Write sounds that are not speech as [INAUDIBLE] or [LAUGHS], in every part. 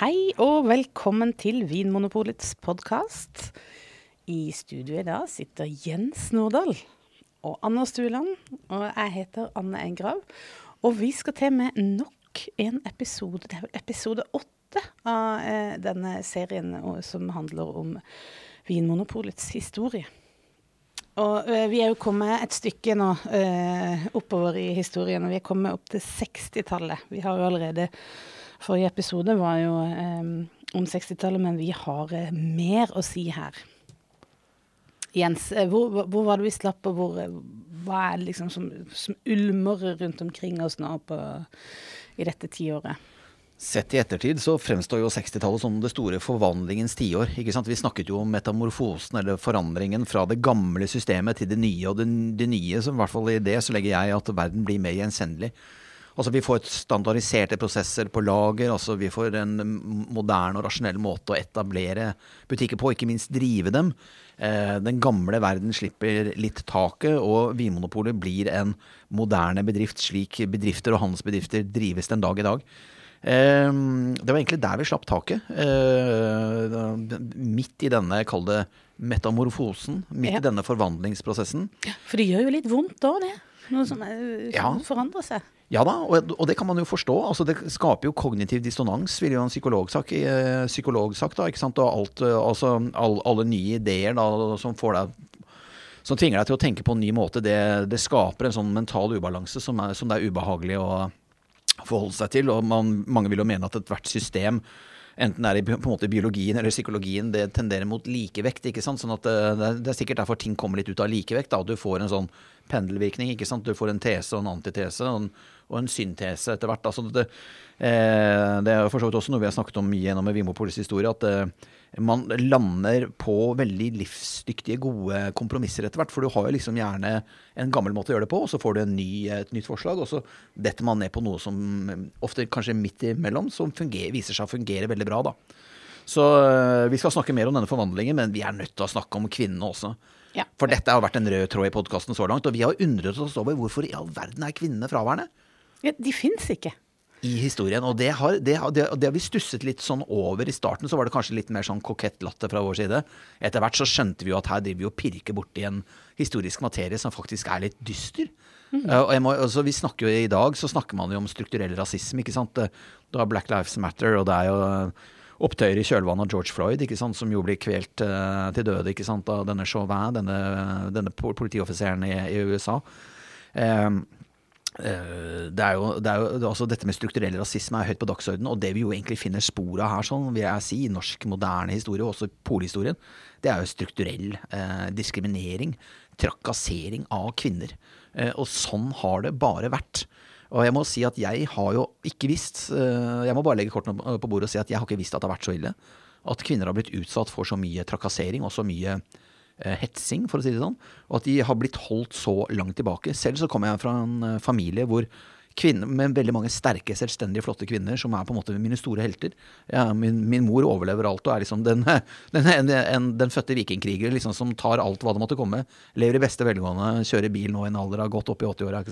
Hei og velkommen til Vinmonopolets podkast. I studio i dag sitter Jens Nordahl og Anna Stueland. Og jeg heter Anne Engrav. Og vi skal til med nok en episode. Det er vel episode åtte av eh, denne serien som handler om Vinmonopolets historie. Og eh, vi er jo kommet et stykke nå eh, oppover i historien, og vi er kommet opp til 60-tallet. Vi har jo allerede Forrige episode var jo eh, om 60-tallet, men vi har eh, mer å si her. Jens, eh, hvor, hvor, var det vi slapp, og hvor, hva er det liksom som, som ulmer rundt omkring oss nå på, i dette tiåret? Sett i ettertid så fremstår jo 60-tallet som det store forvandlingens tiår. Vi snakket jo om metamorfosen, eller forandringen, fra det gamle systemet til det nye. Og det, det nye, som i hvert fall i det, så legger jeg at verden blir mer gjenkjennelig. Altså Vi får standardiserte prosesser på lager. altså Vi får en moderne og rasjonell måte å etablere butikker på, ikke minst drive dem. Eh, den gamle verden slipper litt taket, og Vinmonopolet blir en moderne bedrift, slik bedrifter og handelsbedrifter drives den dag i dag. Eh, det var egentlig der vi slapp taket. Eh, midt i denne, kall det metamorfosen. Midt ja. i denne forvandlingsprosessen. For det gjør jo litt vondt da, det. Noe som, som ja. forandrer seg. Ja da, og, og, det kan man jo forstå. Altså, det skaper jo kognitiv dissonans, vil jo en psykolog sagt. Eh, psykolog sagt da, ikke sant? Og alt, eh, altså, all, alle nye ideer da, som får deg som tvinger deg til å tenke på en ny måte, det, det skaper en sånn mental ubalanse som, er, som, det er ubehagelig å forholde seg til. Og man, mange vil jo mene at ethvert system, enten det er i på en måte biologien eller psykologien, det tenderer mot likevekt. ikke sant? Sånn at det, det er sikkert derfor ting kommer litt ut av likevekt. da, Du får en sånn pendelvirkning. ikke sant? Du får en tese og en antitese. og en og en syntese etter hvert. Altså det, eh, det, er for så vidt også noe vi har snakket om gjennom Vimopolis historie, at eh, man lander på veldig livsdyktige, gode kompromisser etter hvert. For du har jo liksom gjerne en gammel måte å gjøre det på, og så får du ny, et nytt forslag, og så detter man ned på noe som ofte kanskje midt imellom, som fungerer, viser seg å fungere veldig bra. da. Så eh, vi skal snakke mer om denne forvandlingen, men vi er nødt til å snakke om kvinnene også. Ja. For dette har vært en rød tråd i podkasten så langt, og vi har undret oss over hvorfor i all verden er kvinnene fraværende. Ja, de fins ikke. I historien. Og det har, det, har, det har, vi stusset litt sånn over. I starten så var det kanskje litt mer sånn kokett latter fra vår side. Etter hvert så skjønte vi jo at her driver vi og pirker borti en historisk materie som faktisk er litt dyster. Mm. Uh, og må, altså, vi snakker jo I dag så snakker man jo om strukturell rasisme. ikke sant? Du har Black Lives Matter, og det er jo opptøyer i kjølvannet av George Floyd, ikke sant? som jo blir kvelt uh, til døde ikke sant? av denne Chauvin, denne, denne politioffiseren i, i USA. Um, Eh, det er, jo, det er jo, altså Dette med strukturell rasisme er høyt på dagsordenen. Og det vi jo egentlig finner spor av her, sånn, vil jeg si, i norsk moderne historie, og også polhistorien, det er jo strukturell eh, diskriminering. Trakassering av kvinner. Eh, og sånn har det bare vært. Og jeg må si at jeg har jo ikke visst eh, Jeg må bare legge kortene på bordet og si at jeg har ikke visst at det har vært så ille. At kvinner har blitt utsatt for så mye trakassering og så mye Eh, hetsing, for å si det sånn. Og at de har blitt holdt så langt tilbake. Selv så kommer jeg fra en eh, familie hvor kvinner, med veldig mange sterke, selvstendige, flotte kvinner som er på en måte mine store helter. Ja, min, min, mor overlever alt og er liksom den, [LAUGHS] den, den, den fødte vikingkriger liksom, som tar alt hva det måtte komme. Lever i beste velgående, kjører bil nå i en alder av godt opp i 80-åra.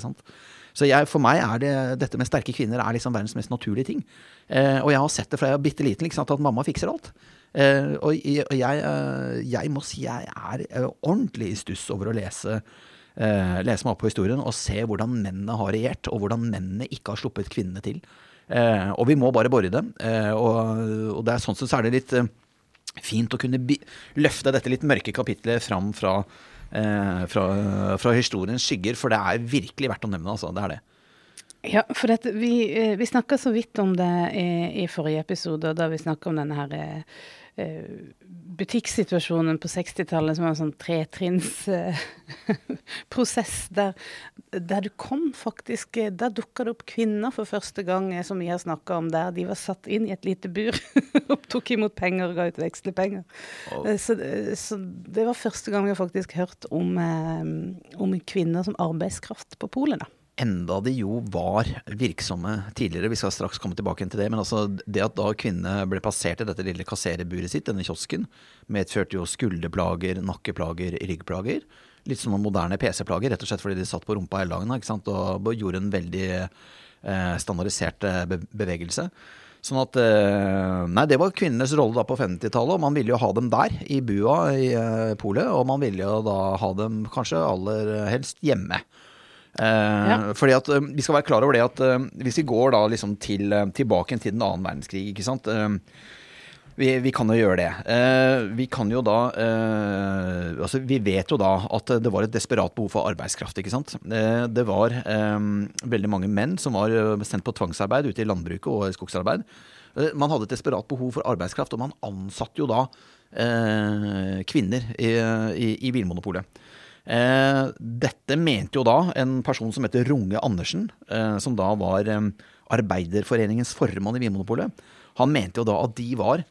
Så jeg, for meg er det, dette med sterke kvinner er liksom verdens mest naturlige ting. Eh, og jeg har sett det fra jeg var bitte liten, liksom, at mamma fikser alt. Uh, og jeg, uh, jeg, må si jeg er uh, ordentlig i stuss over å lese, lese meg opp på historien og se hvordan mennene har regjert, og hvordan mennene ikke har sluppet kvinnene til. og vi må bare bore i det. Og, det er sånn sett så er det litt fint å kunne løfte dette litt mørke kapitlet fram fra, fra, fra historiens skygger, for det er virkelig verdt å nevne, altså. Det er det. Ja, for dette, vi, vi snakka så vidt om det i, i forrige episode, da vi snakka om denne her Eh, butikksituasjonen på 60-tallet som var en sånn tretrinnsprosess, eh, [LAUGHS] der, der du kom faktisk eh, Der dukka det opp kvinner for første gang, som vi har snakka om, der de var satt inn i et lite bur [LAUGHS] og tok imot penger og ga ut vekslepenger. Oh. Så, så, det var første gang vi faktisk hørte om, om kvinner som arbeidskraft på polet, da enda de jo var virksomme tidligere. Vi skal straks komme tilbake til det. Men altså, det at da kvinnene ble passert i dette lille kassereburet sitt, denne kiosken, medførte jo skulderplager, nakkeplager, ryggplager. Litt som moderne PC-plager, rett og slett fordi de satt på rumpa hele dagen ikke sant? og gjorde en veldig eh, standardisert be bevegelse. Sånn at eh, Nei, det var kvinnenes rolle da på 50-tallet, og man ville jo ha dem der, i bua i eh, polet. Og man ville jo da ha dem kanskje aller helst hjemme. Eh, Ja. Fordi at eh, Vi skal være klar over det at eh, hvis vi går da liksom til, tilbake til den annen verdenskrig, ikke sant. Vi, vi kan jo gjøre det. Vi kan jo da Altså, vi vet jo da at det var et desperat behov for arbeidskraft, ikke sant. Det var veldig mange menn som var sendt på tvangsarbeid ute i landbruket og skogsarbeid. Man hadde et desperat behov for arbeidskraft, og man ansatte jo da kvinner i, i, i Vinmonopolet. Eh, dette mente jo da en person som heter Runge Andersen, eh, som da var eh, Arbeiderforeningens formann i Vinmonopolet. Han mente jo da at de var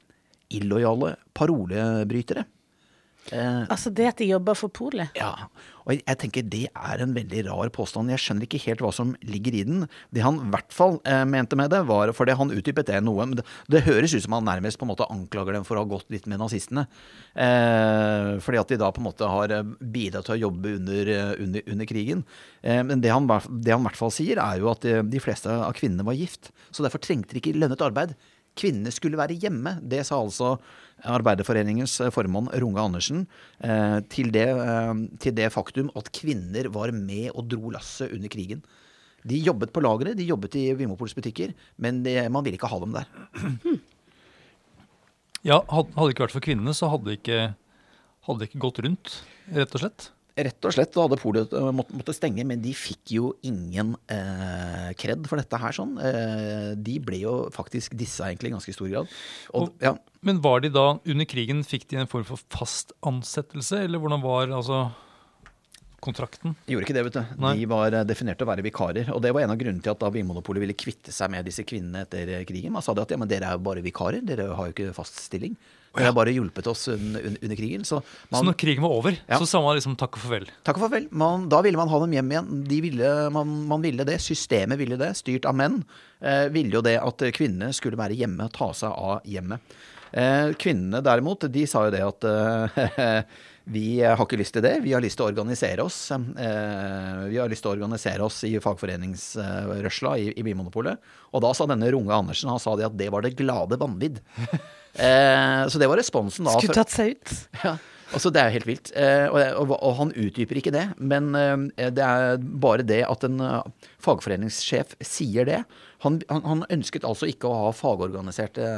illojale parolebrytere. Altså det at de jobber for polet. ja, og jeg, tenker det er en veldig rar påstand. Jeg skjønner ikke helt hva som ligger i den. Det han i hvert fall eh, mente med det, var fordi han utdypet det noe. Men det, det høres ut som han nærmest på en måte anklager dem for å ha gått litt med nazistene. Eh, fordi at de da på en måte har eh, bidratt til å jobbe under, eh, under, under krigen. Eh, men det han, det han i hvert fall sier, er jo at eh, de fleste av kvinnene var gift. Så derfor trengte de ikke lønnet arbeid. Kvinnene skulle være hjemme. Det sa altså Arbeiderforeningens formann Runge Andersen eh, til, det, eh, til det faktum at kvinner var med og dro lasset under krigen. De jobbet på lageret, de jobbet i Vimopols butikker, men det, man ville ikke ha dem der. Ja, hadde det ikke vært for kvinnene, så hadde det ikke, ikke gått rundt, rett og slett. Rett og slett, da hadde polet eh, måtte, måtte stenge, men de fikk jo ingen eh, kred for dette her sånn. Eh, de ble jo faktisk dissa egentlig i ganske stor grad. Og, Og- ja, Men var de da, under krigen, fikk de en form for fast ansettelse, eller hvordan var altså kontrakten? Gjorde ikke det, vet du. Nei. De var eh, definert til å være vikarer. Og det var en av grunnene til at da Vinmonopolet ville kvitte seg med disse kvinnene etter eh, krigen. Man sa det at ja, men dere er jo bare vikarer, dere har jo ikke fast stilling. Dere har bare hjulpet oss under, under, under krigen. Så Så når krigen var over, Ja. så sa man liksom takk og farvel. takk og farvel. Man, da ville man ha dem hjem igjen. De ville, man, man ville det. Systemet ville det. Styrt av menn. Eh, ville jo det at kvinnene skulle være hjemme, ta seg av hjemmet. Eh, kvinnene derimot, de sa jo det at eh, [LAUGHS] vi har ikke lyst til det. Vi har lyst til å organisere oss. Eh, vi har lyst til å organisere oss i fagforeningsrørsla i, i Bimonopolet. Og da sa denne Runge Andersen han sa det at det var det glade vanvidd. [LAUGHS] Eh, så det var responsen da. Skulle tatt seg ut. [LAUGHS] ja, altså Det er helt vilt. Eh, og, han utdyper ikke det. Men det er bare det at en fagforeningssjef sier det. Han, han, ønsket altså ikke å ha fagorganiserte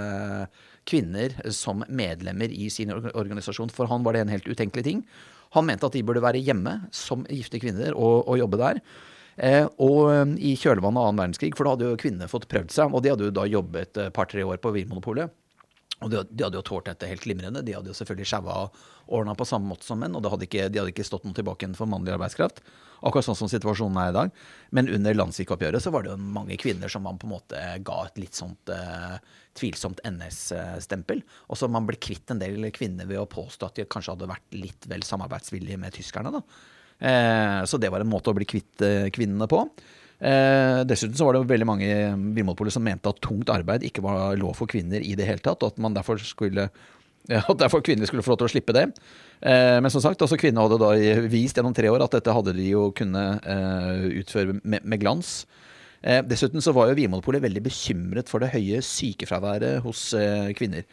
kvinner som medlemmer i sin organisasjon. For han var det en helt utenkelig ting. Han mente at de burde være hjemme som gifte kvinner og, og jobbe der. Eh, og eh, i kjølvannet av annen verdenskrig, for da hadde jo kvinnene fått prøvd seg. Og de hadde jo da jobbet et par-tre år på Vinmonopolet. Og de, de hadde jo tålt dette helt glimrende. De hadde jo selvfølgelig sjaua og ordna på samme måte som menn, og hadde ikke, de hadde ikke stått noe tilbake for mannlig arbeidskraft. Akkurat sånn som situasjonen er i dag. Men under landssvikoppgjøret så var det jo mange kvinner som man på en måte ga et litt sånt eh, tvilsomt NS-stempel. Og så man ble kvitt en del kvinner ved å påstå at de kanskje hadde vært litt vel samarbeidsvillige med tyskerne. da. Eh, så det var en måte å bli kvitt eh, kvinnene på. Eh, dessuten så var det veldig mange i Vinmonopolet som mente at tungt arbeid ikke var lov for kvinner i det hele tatt, og at derfor skulle [LAUGHS] at derfor kvinner skulle få lov til å slippe det. Eh, men som sagt, altså kvinnene hadde da vist gjennom tre år at dette hadde de jo kunnet eh, utføre med, med glans. Eh, dessuten så var jo Vinmonopolet veldig bekymret for det høye sykefraværet hos eh, kvinner.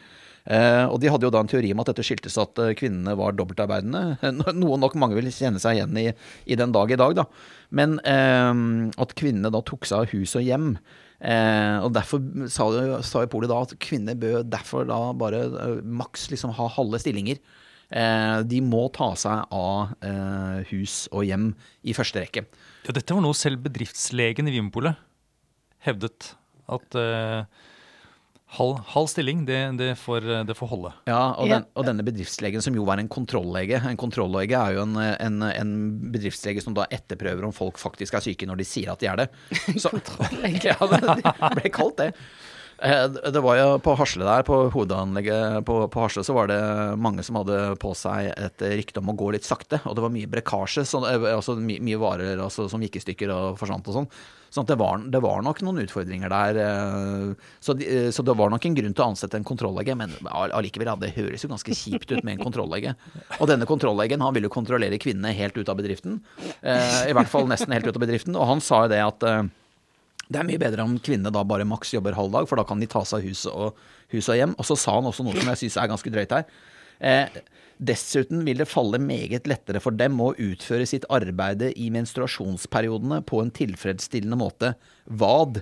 Eh, og de hadde jo da en teori om at dette skyldtes at eh, kvinnene var dobbeltarbeidende. [LAUGHS] Noe nok mange vil kjenne seg igjen i, i den dag i dag, da. Men eh, at kvinnene da tok seg av hus og hjem. Eh, og derfor sa, sa jo Polet da at kvinner bør derfor da bare maks liksom ha halve stillinger. Eh, de må ta seg av eh, hus og hjem i første rekke. Ja, dette var noe selv bedriftslegen i Vinmopolet hevdet. At halv, halv stilling, det, det, får, det får holde. Ja, og, Den, og denne bedriftslegen som jo var en kontrolllege. En kontrolllege er jo en, en, en bedriftslege som da etterprøver om folk faktisk er syke når de sier at de er det. [LAUGHS] Så, [LAUGHS] ja, det, det ble kalt det. Eh, Det var jo på Hasle der, på hovedanlegget på, på Hasle, så var det mange som hadde på seg et rykte om å gå litt sakte. Og det var mye brekkasje, eh, altså my, mye varer altså, som gikk i stykker og forsvant og sånn. Så det var, det var nok noen utfordringer der. eh, Så, de, så det var nok en grunn til å ansette en kontrolllege, men allikevel, ja, det høres jo ganske kjipt ut med en kontrolllege. Og denne kontrolllegen han ville jo kontrollere kvinnene helt ut av bedriften. I hvert fall nesten helt ut av bedriften. Og han sa jo det at Det er mye bedre om kvinnene da bare maks jobber halv dag, for da kan de ta seg huset og, huset og hjem. Og så sa han også noe som jeg syns er ganske drøyt her. Eh, dessuten vil det falle meget lettere for dem å utføre sitt arbeide i menstruasjonsperiodene på en tilfredsstillende måte. Vad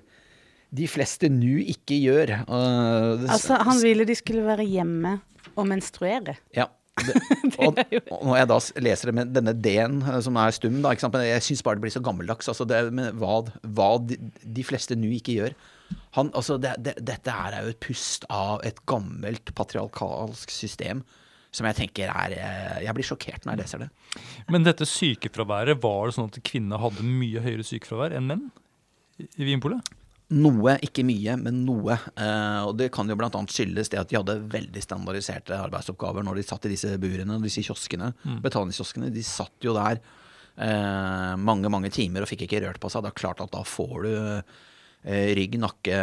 de fleste nu ikke gjør. Uh, Altså, han ville de skulle være hjemme og menstruere. Ja. [LAUGHS] Det, og, og når jeg da leser det med denne D-en eh, som er stum, da, jeg syns bare det blir så gammeldags. Altså det, hva, hva de, de fleste nå ikke gjør. Han, altså det, det, dette er jo et pust av et gammelt patriarkalsk system som jeg tenker er eh, Jeg blir sjokkert når jeg leser det. Men dette sykefraværet, var det sånn at kvinner hadde mye høyere sykefravær enn menn i Vinpolet? Noe, ikke mye, men noe. Eh, og det kan jo bl.a. skyldes det at de hadde veldig standardiserte arbeidsoppgaver når de satt i disse burene, disse kioskene, betalingskioskene. De satt jo der eh, mange, mange timer og fikk ikke rørt på seg. Det er klart at da får du rygg, nakke,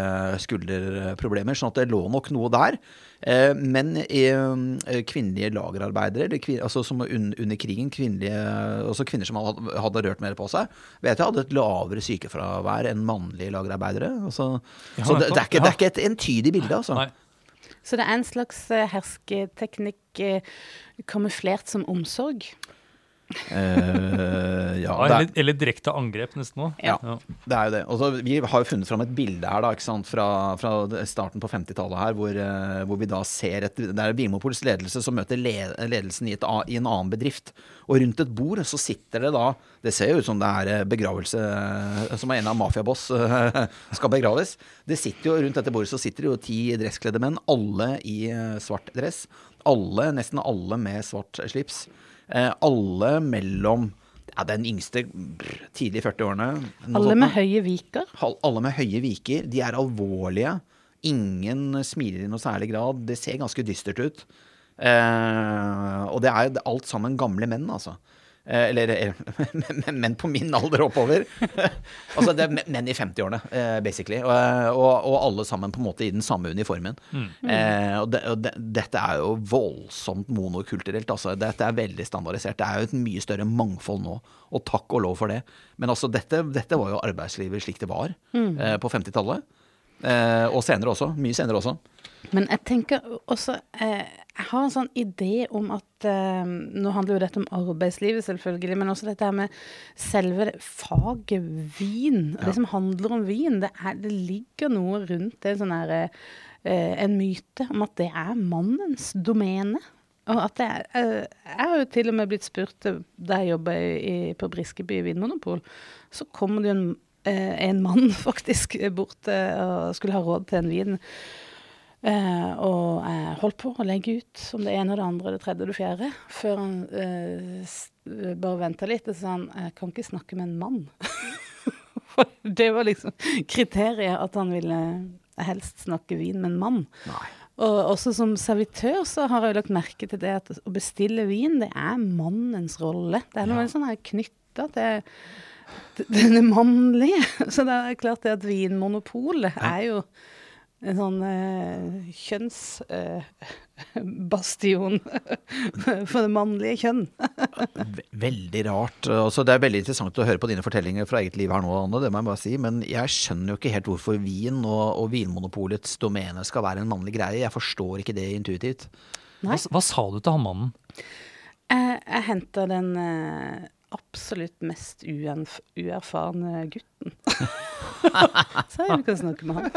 skulderproblemer. Sånn at det lå nok noe der. Eh, men eh, kvinnelige lagerarbeidere, eller kvin, altså som under krigen, kvinnelige, også kvinner som hadde, rørt mer på seg, vet jeg hadde et lavere sykefravær enn mannlige lagerarbeidere. Altså, Ja, så det, det, er ikke, det er ikke et entydig bilde, altså. Nei. Så det er en slags eh, hersketeknikk eh, kamuflert som omsorg. Eh, ja, Ja, det er, eller, eller direkte angrep, nesten òg. Ja. Det er jo det. Også, vi har jo funnet fram et bilde her da, ikke sant? Fra, fra starten på 50-tallet her, hvor, eh, hvor vi da ser et, det er Vimopols ledelse som møter le, ledelsen i, et, i en annen bedrift. Og rundt et bord så sitter det da Det ser jo ut som det er eh, begravelse Som en av mafiaboss [LAUGHS] skal begraves. Det sitter jo Rundt dette bordet så sitter det jo ti dresskledde menn, alle i svart dress. Alle, nesten alle med svart slips. Eh, alle mellom ja, den yngste brr, tidlig i 40-årene. Alle med høye viker. Alle med høye viker. De er alvorlige. Ingen smiler i noe særlig grad. Det ser ganske dystert ut. Eh, og det er alt sammen gamle menn, altså. Eh, eller eh, menn på min alder oppover. [LAUGHS] altså det er menn i 50-årene, eh, basically. Og, og, og alle sammen på en måte i den samme uniformen. Eh, og det, og det, dette er jo voldsomt monokulturelt. Altså. Dette er veldig standardisert. Det er jo et mye større mangfold nå, og takk og lov for det. Men altså, dette, dette var jo arbeidslivet slik det var eh, på 50-tallet. Eh, og senere også. Mye senere også. Men jeg tenker også eh, Jeg har en sånn idé om at eh, Nå handler jo dette om arbeidslivet, selvfølgelig, men også dette her med selve faget vin. Ja. Det som handler om vin. Det, er, det ligger noe rundt det, sånn her, eh, en myte om at det er mannens domene. Og at det er, jeg har jo til og med blitt spurt da jeg jobba på Briskeby vinmonopol, så kommer det jo en, en mann [LAUGHS] faktisk bort eh, og skulle ha råd til en vin. Eh, og jeg holdt på å legge ut om det ene og det andre, det tredje og det fjerde, før han eh, eh, bare venta litt og sa han jeg kan ikke snakke med en mann. [LAUGHS] For det var liksom kriteriet at han ville helst snakke vin med en mann. Nei. Og også som servitør så har jeg jo lagt merke til det at å bestille vin, det er mannens rolle. Det er noe ja. sånn her knytta til til er mannlige. [LAUGHS] Så det er klart det at Vinmonopolet er jo en sånn eh, kjønnsbastion [LAUGHS] [LAUGHS] for det mannlige kjønn. Veldig rart. Altså, det er veldig interessant å høre på dine fortellinger fra eget liv her nå, Anne, det må jeg bare si. Men jeg skjønner jo ikke helt hvorfor vin og, og Vinmonopolets domene skal være en mannlig greie. Jeg forstår ikke det intuitivt. Hva, hva sa du til han mannen? Jeg, jeg henter den eh, absolutt mest uerfarne gutten. [LAUGHS] [LAUGHS] Så jeg kan snakke med han.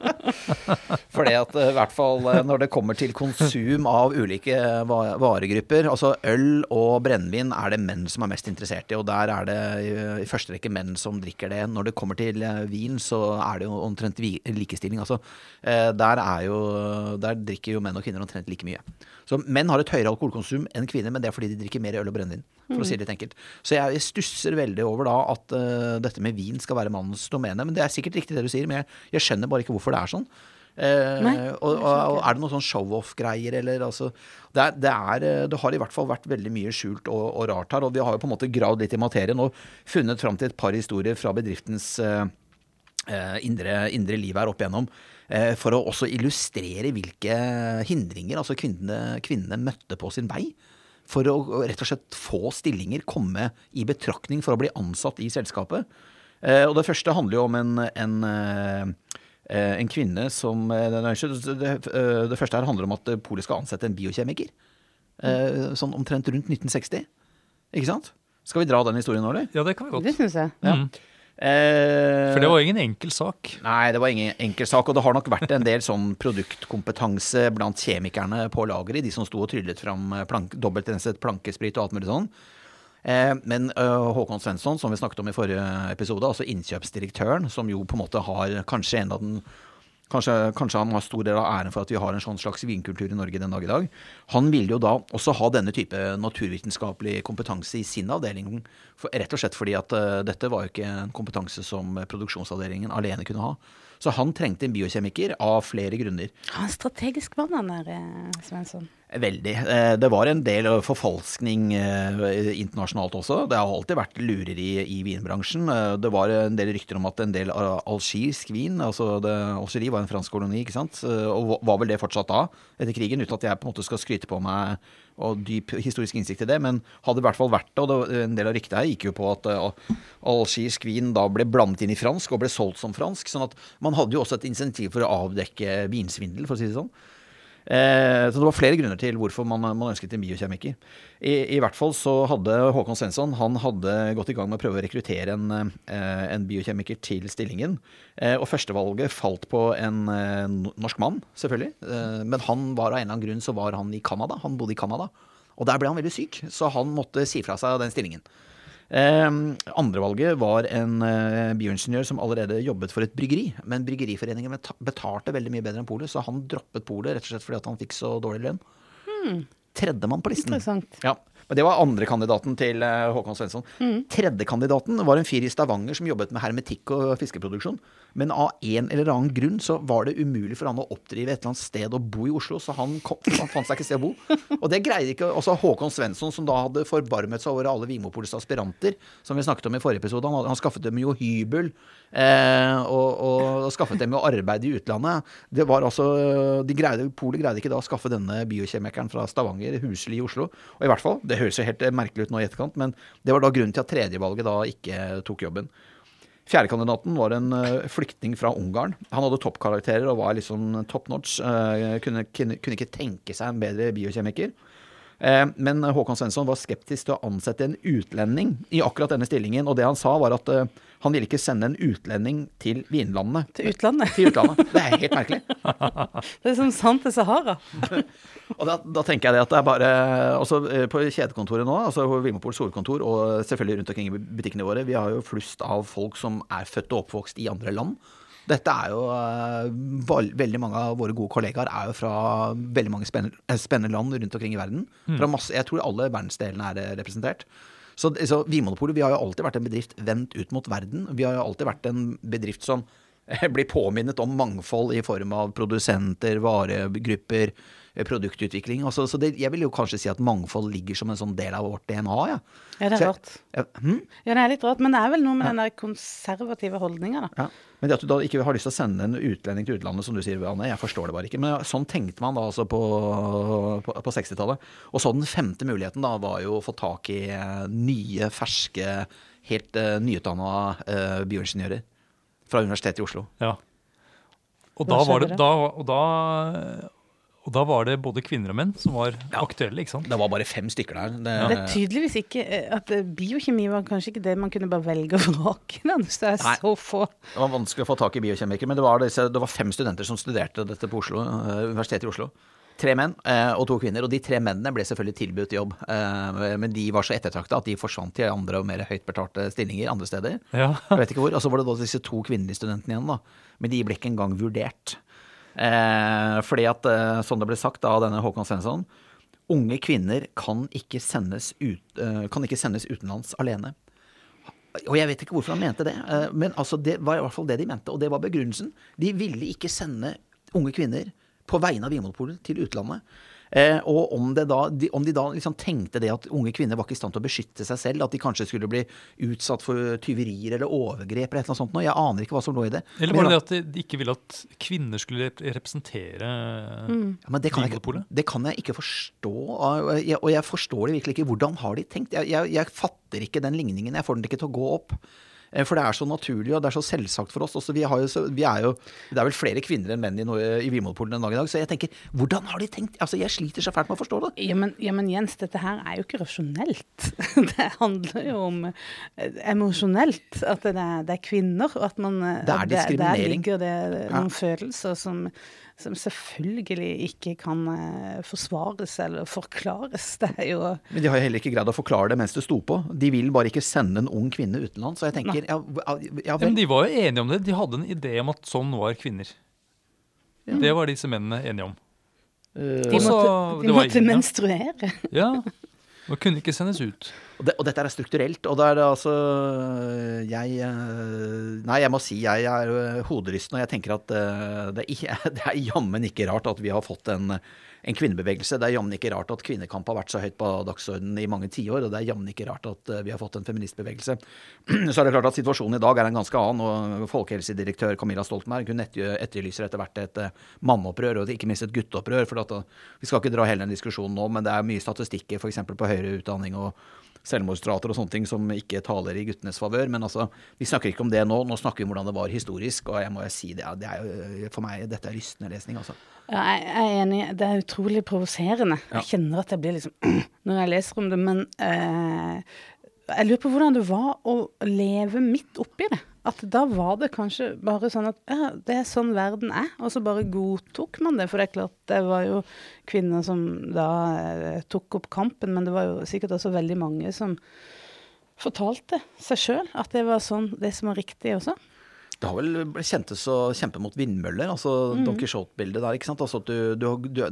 [LAUGHS] Fordi at eh, i hvert fall eh, når det kommer til konsum av ulike varegrupper, altså øl og brennevin er det menn som er mest interessert i, og der er det i- i første rekke menn som drikker det. Når det kommer til eh, vin, så er det jo omtrent likestilling. Altså, eh, der, er jo, der drikker jo menn og kvinner omtrent like mye. Så menn har et høyere alkoholkonsum enn kvinner, men det er fordi de drikker mer øl og brennevin. For å si det litt enkelt. Så jeg stusser veldig over da at eh, dette med vin skal være mannens domene. Men det er sikkert riktig det du sier, men jeg, jeg skjønner bare ikke hvorfor det er sånn. Eh, Nei, og, og, og er det noen sånn show-off-greier, eller altså det, er, det, er, eh, det har i hvert fall vært veldig mye skjult og, og rart her, og vi har jo på en måte gravd litt i materien og funnet fram til et par historier fra bedriftens eh, eh, indre, indre liv her opp igjennom. eh, For å også illustrere hvilke hindringer altså kvinnene, kvinnene møtte på sin vei. For å å rett og slett få stillinger, komme i betraktning for å bli ansatt i selskapet. Eh, og det første handler jo om en, en, eh, en kvinne som eh, det, eh, det første her handler om at polet skal ansette en biokjemiker. Eh, sånn omtrent rundt 1960. Ikke sant? Skal vi dra den historien nå, eller? Ja, det kan vi godt. Det synes jeg. Ja. Mm. Eh, For det var ingen enkel sak. Nei, det var ingen enkel sak. Og det har nok vært en del sånn produktkompetanse blant kjemikerne på lageret, de som sto og tryllet fram eh, plank, dobbeltrenset plankesprit og alt mulig sånn. Eh, men øh, Håkon Svensson, som vi snakket om i forrige episode, altså innkjøpsdirektøren, som jo på en måte har kanskje en av den Kanskje, kanskje han har stor del av æren for at vi har en sånn slags vinkultur i Norge den dag i dag. Han ville jo da også ha denne type naturvitenskapelig kompetanse i sin avdeling. For, rett og slett fordi at uh, dette var jo ikke en kompetanse som produksjonsavdelingen alene kunne ha. Så han trengte en biokjemiker av flere grunner. Han er strategisk mann, han der eh, Svensson. Veldig. Eh, Det var en del eh, forfalskning eh, internasjonalt også. Det har alltid vært lureri i vinbransjen. Det var en del rykter om at en del algirsk vin altså det, Algerie var en fransk koloni, ikke sant? Og var vel det fortsatt da, etter krigen, uten at jeg på en måte skal skryte på meg og dyp historisk innsikt i det, men hadde i hvert fall vært det. Og det, en del av ryktet her gikk jo på at algirsk vin da ble blandet inn i fransk og ble solgt som fransk. sånn at man hadde jo også et insentiv for å avdekke vinsvindel, for å si det sånn. Eh, så det var flere grunner til hvorfor man, man ønsket en biokjemiker. I, I hvert fall så hadde Håkon Svensson han hadde gått i gang med å prøve å rekruttere en, eh, en biokjemiker til stillingen. Eh, og førstevalget falt på en eh, norsk mann, selvfølgelig. Eh, men han var av en eller annen grunn så var han i Canada. Han bodde i Canada. Og der ble han veldig syk, så han måtte si fra seg den stillingen. Eh, Andrevalget var en eh, bioingeniør som allerede jobbet for et bryggeri. Men Bryggeriforeningen betalte veldig mye bedre enn polet, så han droppet polet rett og slett fordi at han fikk så dårlig lønn. Tredjemann på listen. Interessant. Ja, men Det var andrekandidaten til eh, Håkon Svensson. Tredjekandidaten var en fyr i Stavanger som jobbet med hermetikk og fiskeproduksjon. Men av en eller annen grunn så var det umulig for han å oppdrive et eller annet sted og bo i Oslo, så han, kom, han fant seg ikke sted å bo. Og det greide ikke også Håkon Svensson, som da hadde forbarmet seg over alle Vimopols aspiranter, som vi snakket om i forrige episode. Han, han skaffet dem jo hybel, eh, og, og skaffet dem jo arbeid i utlandet. Det var altså, de greide, Polet greide ikke da å skaffe denne biokjemikeren fra Stavanger huslig i Oslo. Og i hvert fall, det høres jo helt eh, merkelig ut nå i etterkant, men det var da grunnen til at tredjevalget da ikke tok jobben. Fjerdekandidaten var en eh, flyktning fra Ungarn. Han hadde toppkarakterer og var liksom top notch. eh, kunne, kunne, ikke tenke seg en bedre biokjemiker. Eh, Men Håkon Svensson var skeptisk til å ansette en utlending i akkurat denne stillingen. Og det han sa, var at han ville ikke sende en utlending til vinlandet. Til utlandet. Til utlandet. Det er helt merkelig. [LAUGHS] Det er som sant til Sahara. [LAUGHS] Og da, da tenker jeg det at det er bare også eh, På kjedekontoret nå, altså Vinmopols hovedkontor, og selvfølgelig rundt omkring i butikkene våre, vi har jo flust av folk som er født og oppvokst i andre land. Dette er jo eh, Veldig mange av våre gode kollegaer er jo fra veldig mange spennende, eh, spennende land rundt omkring i verden. Fra masse, jeg tror alle verdensdelene er eh, representert. Så, så Vinmonopolet vi har jo alltid vært en bedrift vendt ut mot verden. Vi har jo alltid vært en bedrift som [LAUGHS] blir påminnet om mangfold i form av produsenter, varegrupper, produktutvikling. Også, så det, jeg vil jo kanskje si at mangfold ligger som en sånn del av vårt DNA. Ja, Ja, det er rart. jeg- Ja, hm? Ja, det er litt rart, men det er vel noe med den der konservative holdninga, da. ja. Men det at du da ikke har lyst til å sende en utlending til utlandet, som du sier, Anne, jeg forstår det bare ikke. Men sånn tenkte man da altså på, på, på 60-tallet. Og så den femte muligheten da var jo å få tak i eh, nye, ferske, helt uh, nyutdanna uh, bioingeniører fra Universitetet i Oslo. Ja. Og da, var det, da, og, da, og da var det både kvinner og menn som var aktuelle, ikke sant? Det var bare fem stykker der. Det, Det er tydeligvis ikke eh, at eh, biokjemi var kanskje ikke det man kunne bare velge og vrake. Hvis det er Nei. så få. Det var vanskelig å få tak i biokjemikere, men det var, disse, det var fem studenter som studerte dette på Oslo, eh, Universitetet i Oslo. Tre menn eh, og to kvinner, og de tre mennene ble selvfølgelig tilbudt jobb. Eh, men de var så ettertrakta at de forsvant til andre og mer høyt betalte stillinger andre steder. Ja. Jeg vet ikke hvor. Og så var det da disse to kvinnelige studentene igjen, da. Men de ble ikke engang vurdert. Eh, fordi at, eh, som det ble sagt av denne Håkon Svensson, unge kvinner kan ikke sendes, ut, eh, kan ikke sendes utenlands alene. Og jeg vet ikke hvorfor han mente det, eh, men altså det var i hvert fall det de mente, og det var begrunnelsen. De ville ikke sende unge kvinner på vegne av Vinmonopolet til utlandet. Eh, og om, det da, de, om de da liksom tenkte det at unge kvinner var ikke i stand til å beskytte seg selv, at de kanskje skulle bli utsatt for tyverier eller overgrep eller et eller annet sånt noe, jeg aner ikke hva som lå i det. Eller var det at de ikke ville at kvinner skulle representere representere Ja, men det kan, jeg, ikke- det kan jeg ikke forstå. Og jeg, og jeg forstår det virkelig ikke. Hvordan har de tenkt? Jeg, jeg, jeg fatter ikke den ligningen. Jeg får den ikke til å gå opp. Eh, For det er så naturlig og det er så selvsagt for oss. Også, vi, har jo, vi er jo, det er vel flere kvinner enn menn i, i Vinmonopolet en dag i dag. Så jeg tenker, hvordan har de tenkt? Altså, Jeg sliter så fælt med å forstå det. Ja men, ja, men Jens, dette her er jo ikke rasjonelt. [LAUGHS] Det handler jo om eh, emosjonelt. At det er, det er kvinner. Og at man Det er diskriminering. Der ligger det Ja. noen følelser som, som selvfølgelig ikke kan eh, forsvares eller forklares. Det er jo Men de har jo heller ikke greid å forklare det mens det sto på. De vil bare ikke sende en ung kvinne utenlands. Så jeg tenker, ja, ja, ja Ja, men de var jo enige om det. De hadde en idé om at sånn var kvinner. Det var disse mennene enige om. Eh, De måtte, de måtte menstruere. Ja, og kunne ikke sendes ut. Og, det, og dette er strukturelt, og da er det altså Jeg eh, Nei, jeg må si jeg er eh, hoderystende, og jeg tenker at eh, det, er- [LAUGHS] det er jammen ikke rart at vi har fått en, en kvinnebevegelse. Det er jammen ikke rart at kvinnekamp har vært så høyt på dagsordenen i mange tiår, og det er jammen ikke rart at vi har fått en feministbevegelse. [CLEARS THROAT] Så er det klart at situasjonen i dag er en ganske annen, og folkehelsedirektør Camilla Stoltenberg hun etterlyser etter hvert et manneopprør, og ikke minst et gutteopprør. for at, Vi skal ikke dra hele den diskusjonen nå, men det er mye statistikker f.eks. på høyere utdanning og selvmordsrater og sånne ting som ikke taler i guttenes favør. Men altså, vi snakker ikke om det nå. Nå snakker vi om hvordan det var historisk. Og jeg må jo si det, det er jo for meg dette er rystende lesning, altså. Ja, jeg er enig. Det er utrolig provoserende. Ja. Jeg kjenner at jeg blir liksom [CLEARS THROAT] Når jeg leser om det. Men eh, jeg lurer på hvordan det var å leve midt oppi det. At da var det kanskje bare sånn at ja, det er sånn verden er. Og så bare godtok man det. For det er klart, det var jo kvinner som da eh, tok opp kampen, men det var jo sikkert også veldig mange som fortalte seg sjøl at det var sånn det som var riktig også. Det har vel kjentes å kjempe mot vindmøller, altså Don Quijote-bildet der. ikke sant? Altså at du, du, du,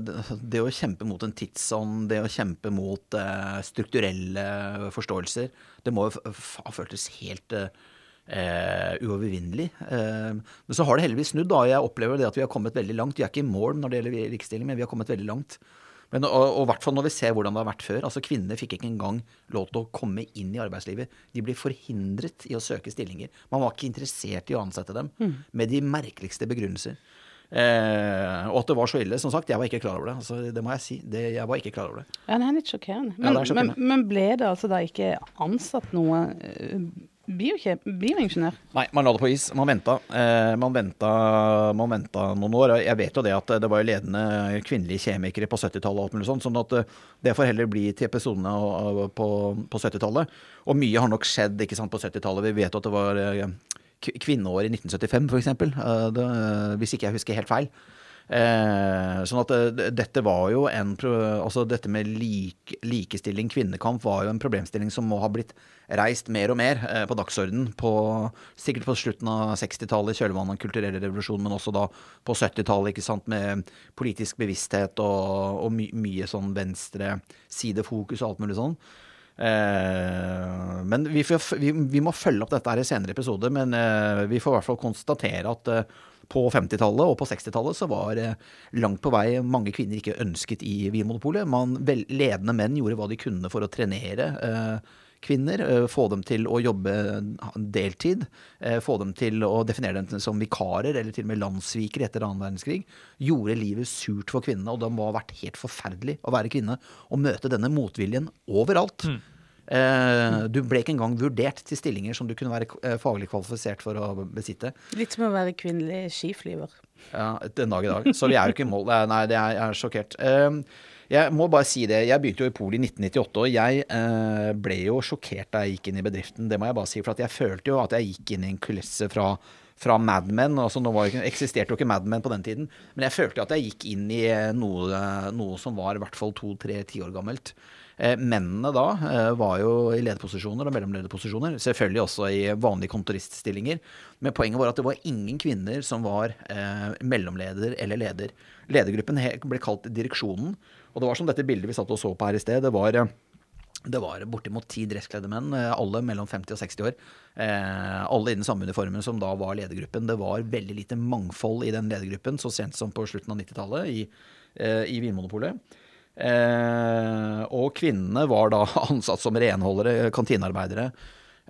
Det å kjempe mot en tidsånd, det å kjempe mot eh, strukturelle forståelser, det må jo ha føltes helt eh, eh, uovervinnelig. Eh, men så har det heldigvis snudd. da, Jeg opplever det at vi har kommet veldig langt. Vi er ikke i mål når det gjelder likestilling, men vi har kommet veldig langt. Men, og, i hvert fall når vi ser hvordan det har vært før. altså Kvinner fikk ikke engang lov til å komme inn i arbeidslivet. De ble forhindret i å søke stillinger. Man var ikke interessert i å ansette dem med de merkeligste begrunnelser. Eh, og at det var så ille. Som sagt, jeg var ikke klar over det. altså Det må jeg si. Det, jeg var ikke klar over det. Ja, det er litt sjokkerende. Men, ja, er sjokkerende. men, men ble det altså da ikke ansatt noe uh, bioingeniør? Nei, man la det på is. Man venta. Eh, man, venta man venta noen år. Jeg vet jo det at det var ledende kvinnelige kjemikere på 70-tallet og alt mulig sånt. Sånn at eh, det får heller bli til episodene på, på 70-tallet. Og mye har nok skjedd ikke sant, på 70-tallet. Vi vet jo at det var eh, kvinneår i 1975, f.eks. Hvis ikke jeg husker helt feil. Eh, sånn at eh, dette var jo en Altså dette med lik, likestilling, kvinnekamp, var jo en problemstilling som må ha blitt reist mer og mer eh, på dagsordenen. Sikkert på slutten av 60-tallet, i kjølvannet av kulturelle revolusjonen, men også da på 70-tallet, med politisk bevissthet og, og my, mye sånn venstresidefokus og alt mulig sånn. Eh, men vi, vi, vi må følge opp dette her i senere episoder, men eh, vi får i hvert fall konstatere at eh, på 50-tallet og på 60-tallet så var eh, langt på vei mange kvinner ikke ønsket i Vinmonopolet. Man, ledende menn gjorde hva de kunne for å trenere eh, kvinner, eh, få dem til å jobbe deltid, eh, få dem til å definere dem som vikarer eller til og med landssvikere etter annen verdenskrig, gjorde livet surt for kvinnene, og det må ha vært helt forferdelig å være kvinne og møte denne motviljen overalt. Eh, du ble ikke engang vurdert til stillinger som du kunne være faglig kvalifisert for å besitte. Litt som å være kvinnelig skiflyver. Ja, den dag i dag. Så vi er jo ikke i mål. Nei, det er, jeg er sjokkert. Eh, jeg må bare si det. Jeg begynte jo i Pol i 1998, og jeg eh, ble jo sjokkert da jeg gikk inn i bedriften. Det må jeg bare si, for jeg følte jo at jeg gikk inn i en kulisse fra fra Mad Men. Altså, nå jo ikke, eksisterte jo ikke Mad Men på den tiden, men jeg følte at jeg gikk inn i eh, noe, noe som var i hvert fall to-tre tiår gammelt. Eh, mennene da eh, var jo i lederposisjoner og mellomlederposisjoner. Selvfølgelig også i vanlige kontoriststillinger. Men poenget var at det var ingen kvinner som var eh, mellomleder eller leder. Ledergruppen ble kalt direksjonen. Og det var som dette bildet vi satt og så på her i sted. Det var eh, det var bortimot ti dresskledde menn, eh, alle mellom 50 og 60 år. Eh, alle den samme uniformen som da var ledergruppen. Det var veldig lite mangfold i den ledergruppen så sent som på slutten av 90-tallet i, eh, i Vinmonopolet. Eh, og kvinnene var da [LAUGHS] ansatt som renholdere, kantinearbeidere,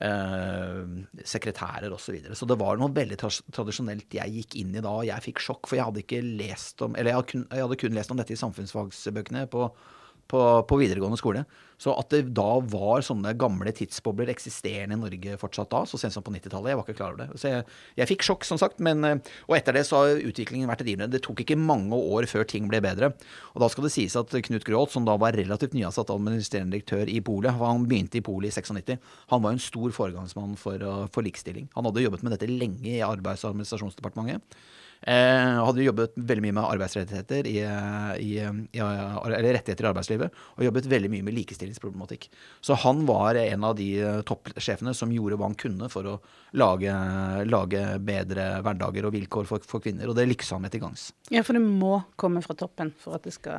eh, sekretærer osv. Så, videre. så det var noe veldig tras- tradisjonelt jeg gikk inn i da, og jeg fikk sjokk, for jeg hadde ikke lest om Eller jeg hadde kun, jeg hadde kun lest om dette i samfunnsfagsbøkene på, på, på videregående skole. Så at det da var sånne gamle tidsbobler eksisterende i Norge fortsatt da, så sent som på 90-tallet, jeg var ikke klar over det. Så jeg, jeg fikk sjokk, som sagt, men, eh, og etter det så har utviklingen vært rivende. Det tok ikke mange år før ting ble bedre. Og da skal det sies at Knut Gråth, som da var relativt nyansatt administrerende direktør i Polet, han begynte i Polet i 96, han var en stor foregangsmann for, uh, for likestilling. Han hadde jobbet med dette lenge i Arbeids- og administrasjonsdepartementet. Eh, hadde jobbet veldig mye med arbeidsrettigheter i, i, i, eller rettigheter i arbeidslivet, og jobbet veldig mye med likestillingsproblematikk. Så han var en av de toppsjefene som gjorde hva han kunne for å lage, lage bedre hverdager og vilkår for, for, kvinner, og det lykkes han med til gangs. Ja, for det må komme fra toppen for at det skal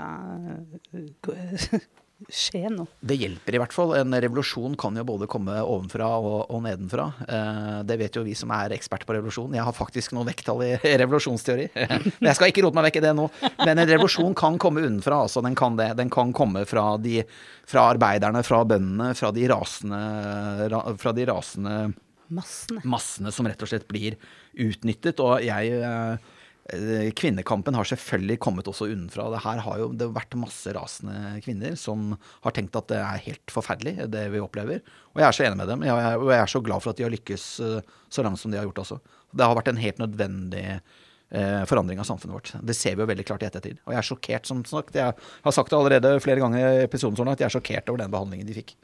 [LAUGHS] skje noe. Det hjelper i hvert fall. En revolusjon kan jo både komme ovenfra og, og nedenfra. Eh, det vet jo vi som er ekspert på revolusjon. Jeg har faktisk noen vekttall i [LAUGHS] revolusjonsteori. Men [LAUGHS] jeg skal ikke rote meg vekk i det nå. Men en revolusjon kan komme unnenfra. Altså, den kan det. Den kan komme fra, de, fra arbeiderne, fra bøndene, fra de rasende, fra de rasende massene. massene som rett og slett blir utnyttet. Og jeg Eh, kvinnekampen har selvfølgelig kommet også unnenfra. Det her har jo det har vært masse rasende kvinner som har tenkt at det er helt forferdelig, det vi opplever. Og jeg er så enig med dem. Og jeg er så glad for at de har lykkes eh, så langt som de har gjort også. Det har vært en helt nødvendig eh, forandring av samfunnet vårt. Det ser vi jo veldig klart i ettertid. Og jeg er sjokkert, som sagt. Jeg har sagt det allerede flere ganger i episoden sånn at jeg er sjokkert over den behandlingen de fikk.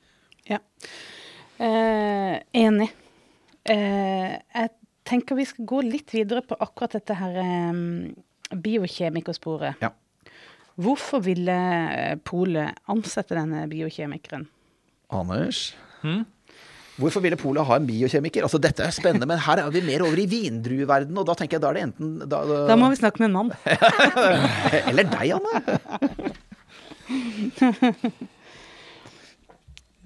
Ja. Eh, enig. Eh, jeg tenker vi skal gå litt videre på akkurat dette her um, biokjemikersporet. Ja. Hvorfor ville eh, Polet ansette denne biokjemikeren? Anders? Hmm? Hvorfor ville Polet ha en biokjemiker? Altså, dette er spennende, men her er vi mer over i vindrueverdenen, og da tenker jeg da er det enten Da, da, da må vi snakke med en mann. [LAUGHS] Eller deg, Anne. [LAUGHS]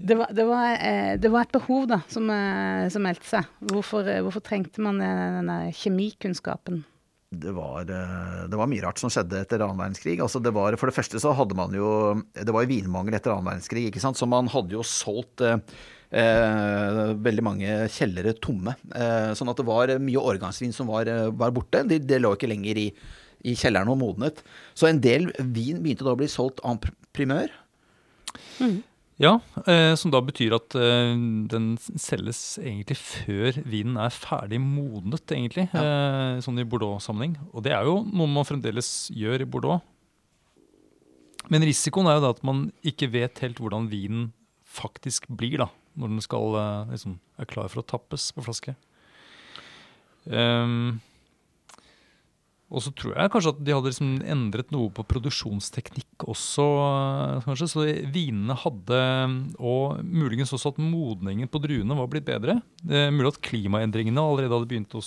Det var, det, var, eh, det var, et behov da, som, eh, som meldte seg. Hvorfor, eh, hvorfor, trengte man denne kjemikunnskapen? Det var, det var, mye rart som skjedde etter annen verdenskrig. Altså det var, for det første så hadde man jo Det var jo vinmangel etter annen verdenskrig, ikke sant? så man hadde jo solgt eh, veldig mange kjellere tomme. Eh, sånn at det var mye årgangsvin som var, var borte. Det, de lå ikke lenger i, i kjelleren og modnet. Så en del vin begynte da å bli solgt en primør. Mm. Ja, eh, som da betyr at eh, den selges egentlig før vinen er ferdig modnet, egentlig. Ja. Eh, sånn i Bordeaux-sammenheng. Og det er jo noe man fremdeles gjør i Bordeaux. Men risikoen er jo da at man ikke vet helt hvordan vinen faktisk blir, da. Når den skal, eh, liksom, er klar for å tappes på flaske. Um, og så tror jeg kanskje at de hadde liksom endret noe på produksjonsteknikk også. kanskje, Så vinene hadde, og muligens også at modningen på druene var blitt bedre. Det er mulig at klimaendringene allerede hadde begynt å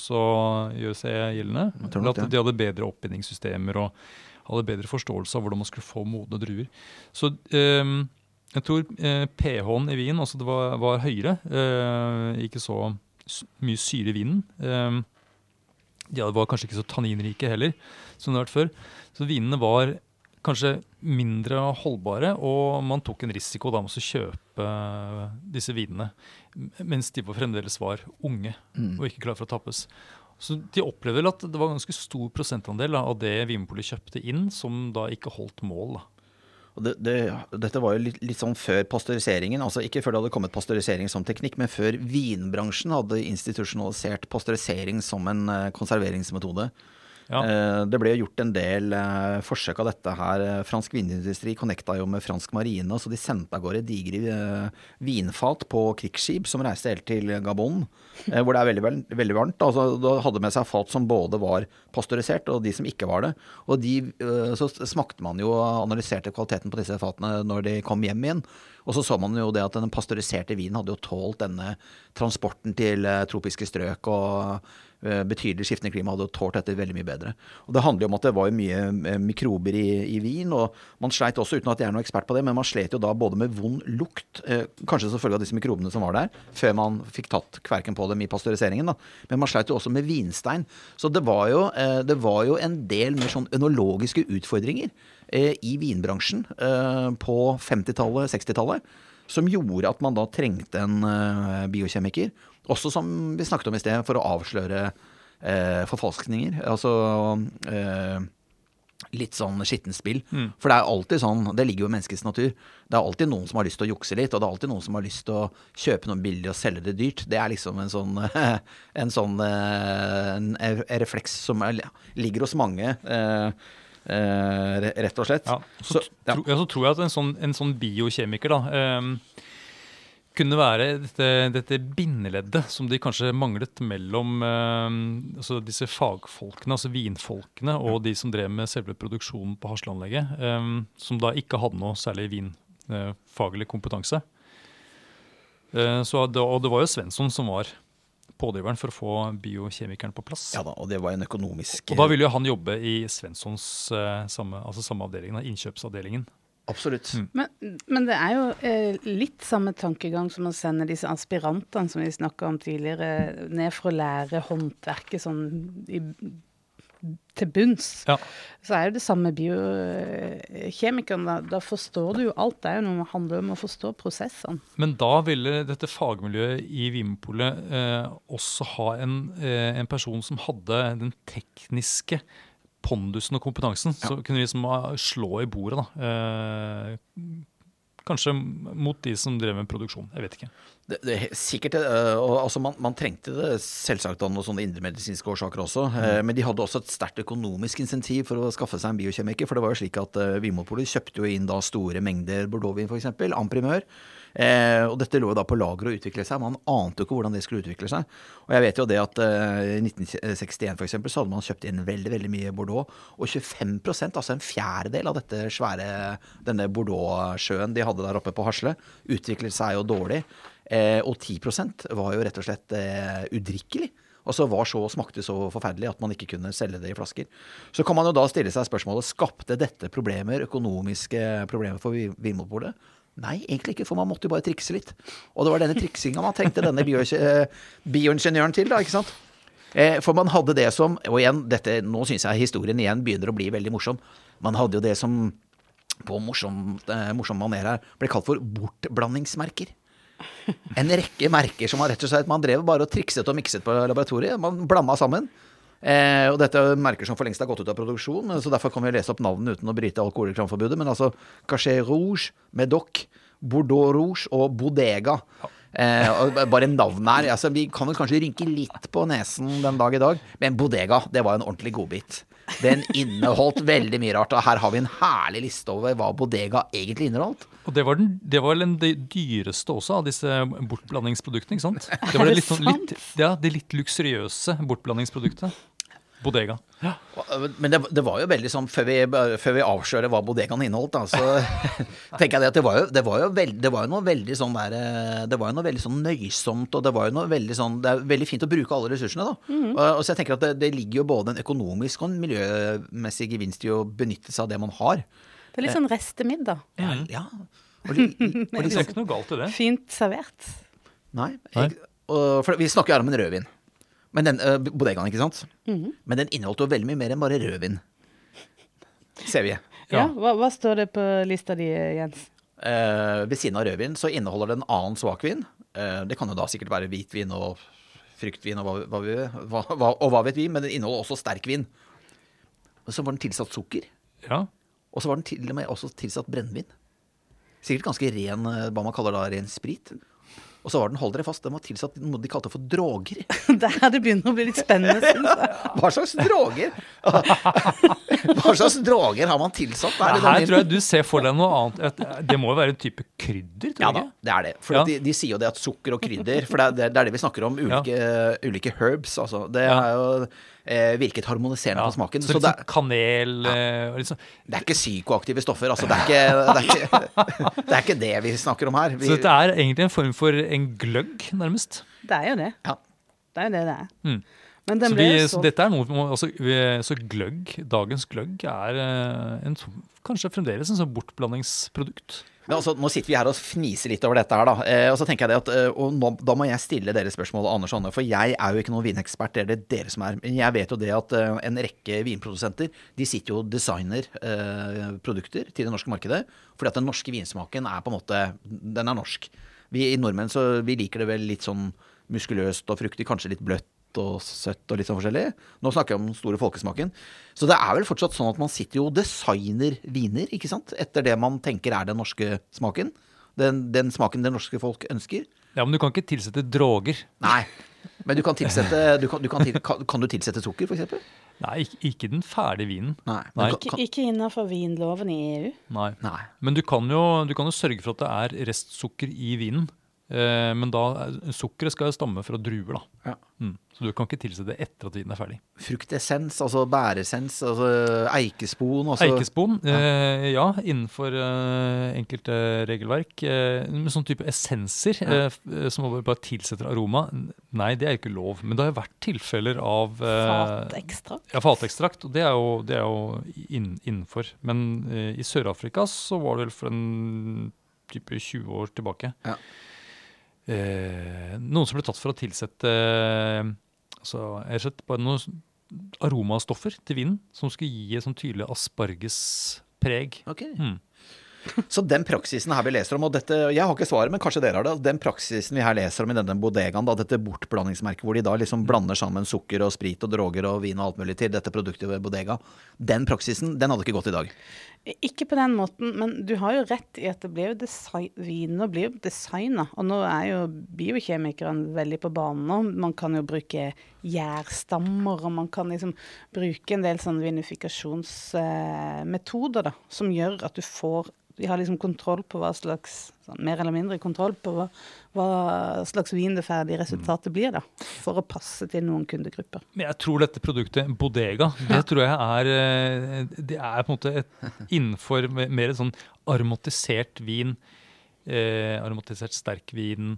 gjøre seg gjeldende. Eller at de hadde bedre oppbindingssystemer og hadde bedre forståelse av hvordan man skulle få modne druer. Så eh, jeg tror eh, pH-en i vinen også var, var høyere. Eh, ikke så mye syre i vinen. Eh, de var kanskje ikke så tanninrike heller, som det har vært før. Så vinene var kanskje mindre holdbare, og man tok en risiko da med å kjøpe disse vinene mens de fremdeles var unge mm. og ikke klare for å tappes. Så de opplevde vel at det var en ganske stor prosentandel av det Vinmonopolet kjøpte inn, som da ikke holdt mål. da. Det, det, dette var jo litt, litt, sånn før pasteuriseringen. altså Ikke før det hadde kommet pasteurisering som teknikk, men før vinbransjen hadde institusjonalisert pasteurisering som en uh, konserveringsmetode. Ja. Uh, det ble gjort en del uh, forsøk av dette her. Fransk vinindustri connecta jo med fransk marine, så de sendte av gårde digre vinfat på krigsskip som reiste helt til Gabon, hvor det er veldig, veldig varmt. Altså, da hadde med seg fat som både var pasteurisert, og de som ikke var det. Og de, så smakte man jo og analyserte kvaliteten på disse fatene når de kom hjem igjen. Og så så man jo det at den pasteuriserte vinen hadde jo tålt denne transporten til tropiske strøk og Eh, betydelig skiftende klima hadde tålt dette veldig mye bedre. Og Det handler jo om at det var mye eh, mikrober i, i, vin, og man sleit også, uten at jeg er noen ekspert på det, men man slet jo da både med vond lukt, eh, kanskje som følge av disse mikrobene som var der, før man fikk tatt kverken på dem i pasteuriseringen, da. Men man sleit jo også med vinstein. Så det var jo, eh, det var jo en del mer sånn ønologiske utfordringer eh, i vinbransjen eh, på 50-tallet, 60-tallet som gjorde at man da trengte en biokjemiker. Også som vi snakket om i sted, for å avsløre eh, forfalskninger. Altså eh, litt sånn skittent spill. Mm. For det er alltid sånn, det ligger jo i menneskets natur. Det er alltid noen som har lyst til å jukse litt, og det er alltid noen som har lyst til å kjøpe noe billig og selge det dyrt. Det er liksom en sånn, [LAUGHS] en sånn eh, en refleks som er, ligger hos mange. eh, eh, rett og slett. Ja, så, Så, ja. så tror jeg at en sånn, en sånn biokjemiker da, ehm, kunne være dette, dette bindeleddet som de kanskje manglet mellom eh, altså disse fagfolkene, altså vinfolkene, og de som drev med selve produksjonen på Hasleanlegget, eh, som da ikke hadde noe særlig vinfaglig kompetanse. Eh, så, og det var jo Svensson som var pådriveren for å få biokjemikeren på plass. ja da, og det var en økonomisk Og da ville jo han jobbe i Svenssons eh, samme, altså samme avdeling, innkjøpsavdelingen. Absolutt. Mm. Men, men det er jo eh, litt samme tankegang som å sende disse aspirantene som vi snakka om tidligere, ned for å lære håndverket sånn i, til bunns. Ja. Så er jo det samme biokjemikeren. Da, da forstår du jo alt. Det er jo noe som handler om å forstå prosessene. Men da ville dette fagmiljøet i Vinmonopolet eh, også ha en, eh, en person som hadde den tekniske pondusen og kompetansen. Så kunne liksom ah, slå i bordet, da. Eh, kanskje mot de som drev med produksjon. Jeg vet ikke. Det, det, er sikkert, øh, og, altså man, man trengte det selvsagt av noen sånne indremedisinske årsaker også. eh, Men de hadde også et sterkt økonomisk insentiv for å skaffe seg en biokjemiker. For det var jo slik at uh, Vinmonopolet kjøpte jo inn da store mengder bordeauxvin f.eks. Amprimør. primør. Eh, og dette lå jo da på lager å utvikle seg. Man ante jo ikke hvordan det skulle utvikle seg. Og jeg vet jo det at eh, i 1961 for eksempel, så hadde man kjøpt inn veldig veldig mye Bordeaux. Og 25% altså en fjerdedel av dette svære, denne Bordeaux-sjøen de hadde der oppe på Hasle, utviklet seg jo dårlig. Eh, og 10% var jo rett og slett eh, udrikkelig. Altså var så, smakte så forferdelig at man ikke kunne selge det i flasker. Så kan man jo da stille seg spørsmålet skapte dette problemer, økonomiske problemer for Vin- Vinmonopolet. Nei, egentlig ikke, for man måtte jo bare trikse litt. Og det var denne triksinga man trengte denne eh, bioingeniøren til, da, ikke sant. Eh, for man hadde det som Og igjen, dette, nå syns jeg historien igjen begynner å bli veldig morsom. Man hadde jo det som på morsom, eh, morsom maner her ble kalt for bortblandingsmerker. En rekke merker som man rett og slett Man drev bare og trikset og mikset på laboratoriet. Man blanda sammen. Eh, og dette er merker som for lengst har gått ut av produksjon, så derfor kan vi lese opp navnene uten å bryte alkoholreklameforbudet. Men altså Cachet Rouge, Medoc, Bordeaux Rouge og Bodega. Eh, og bare navnet her. Altså, vi kan vel kanskje rynke litt på nesen den dag i dag, men Bodega, det var en ordentlig godbit. Den inneholdt veldig mye rart, og her har vi en herlig liste over hva Bodega egentlig inneholdt. Og det var, den, det var vel den dyreste også av disse bortblandingsproduktene, ikke sant? Det var det [LAUGHS] litt, sånn- litt, ja, det litt luksuriøse bortblandingsproduktet. Bodega. Ja. Men det, det var jo veldig sånn, før vi, før vi avslører hva bodegaen inneholdt, da, så [LAUGHS] tenker jeg det at det var jo, det var jo, veld, det var jo noe veldig sånn der eh, Det var jo noe veldig sånn nøysomt, og det var jo noe veldig sånn Det er veldig fint å bruke alle ressursene, da. Og, og så jeg tenker at det, det ligger jo både en økonomisk og en miljømessig gevinst i å benytte seg av det man har. Det er litt sånn restemiddag. Ja. ja. Og, li, [LAUGHS] og Det er liksom, ikke noe galt i det. Fint servert. nei, Nei. jeg, og, for vi snakker jo her om en rødvin. Men den, uh, bodegaen, ikke sant? Men den inneholdt jo veldig mye mer enn bare rødvin. Ser vi. Ja, Ja. hva, hva står det på lista di, Jens? Uh, ved siden av rødvin så inneholder den annen svakvin. Uh, det kan jo da sikkert være hvitvin og fruktvin og hva, hva, vi, hva, hva, og hva vet vi, men den inneholder også sterkvin. Og så var den tilsatt sukker, Ja. og så var den til og med også tilsatt brennevin. Sikkert ganske ren, eh, hva man kaller da ren sprit. Og så var den, hold dere fast, den var tilsatt noe de kalte for droger. [LAUGHS] Det er her det begynner å bli litt spennende, syns jeg. [LAUGHS] Hva slags droger? [LAUGHS] Hva slags droger har man tilsatt der? Her tror jeg du ser for deg noe annet. Det må jo være en type krydder, tror Ja jeg da, det er det. For Ja. de, de sier jo det at sukker og krydder For det er det, er det vi snakker om. Ulike, ulike herbs. Altså. Det er jo eh, virket harmoniserende Ja. på smaken. Så Så litt det, kanel eh, og sånn- det er ikke psykoaktive stoffer. Altså. Det, er ikke, det, er ikke, [LAUGHS] det er ikke det vi snakker om her. Vi, Så dette er egentlig en form for en gløgg, nærmest. Det er jo det. ja. Det er jo det det er. Mm. Men den Så, ble vi, så så dette er noe altså, vi- Så gløgg, dagens gløgg, er eh, en, kanskje fremdeles en sånn bortblandingsprodukt. Men altså, nå sitter vi her og fniser litt over dette her, da. Eh, og så tenker jeg det at eh, Og nå, da må jeg stille dere spørsmål, Anders Anne. For jeg er jo ikke noen vinekspert, det er det dere som er. Men jeg vet jo det at eh, en rekke vinprodusenter de sitter jo og designer eh, produkter til det norske markedet. Fordi at den norske vinsmaken er på en måte Den er norsk. Vi nordmenn så vi liker det vel litt sånn muskuløst og fruktig, kanskje litt bløtt og søtt og litt sånn forskjellig. Nå snakker jeg om den store folkesmaken. Så det er vel fortsatt sånn at man sitter jo og designer viner, ikke sant? Etter det man tenker er den norske smaken. Den, den smaken det norske folk ønsker. Ja, Men du kan ikke tilsette droger. Nei. Men du kan tilsette du kan, du kan, til, kan, kan du tilsette sukker, f.eks.? Nei, ikke, ikke den ferdige vinen. Nei. Nei. Ikke, ikke innenfor vinloven i EU. Nei. nei. Men du kan, jo, du kan jo sørge for at det er restsukker i vinen. Eh, men da, er- sukkeret skal jo stamme fra druer, da. Ja. Mm. Så du kan ikke tilsette det etter at vinen er ferdig. Fruktessens, altså bæresens, altså eikespon altså, Eikespon, eh, ja, innenfor eh, enkelte regelverk. Eh, med sånn type essenser ja. eh, som bare bare tilsetter aroma. Nei, det er jo ikke lov. Men det har jo vært tilfeller av eh, Fatekstrakt. Ja, fatekstrakt. Og det er jo, det er jo inn, innenfor. Men eh, i Sør-Afrika så var det vel for en type 20 år tilbake. Ja. Eh, noen som ble tatt for å tilsette eh, altså, noen aromastoffer til vinen som skulle gi et sånn tydelig aspargespreg. Okay. Mm. Så den praksisen her vi leser om, og dette, jeg har ikke svaret, men kanskje dere har det, den praksisen vi her leser om i denne bodegaen, da, dette bortblandingsmerket hvor de da liksom blander sammen sukker og sprit og droger og vin og alt mulig til dette produktet ved bodega, den praksisen, den hadde ikke gått i dag. Ikke på den måten, men du har jo rett i at det blir jo design, viner blir jo designa. Og nå er jo biokjemikerne veldig på banen nå. Man kan jo bruke gjærstammer, og man kan liksom bruke en del sånne vinifikasjonsmetoder da, som gjør at du får de har liksom kontroll på hva slags sånn, Mer eller mindre kontroll på hva, hva slags vin det ferdige resultatet blir, da. For å passe til noen kundegrupper. Men jeg tror dette produktet, Bodega, det tror jeg er eh, Det er på en måte et innenfor mer en sånn aromatisert vin. Eh, aromatisert sterkvin.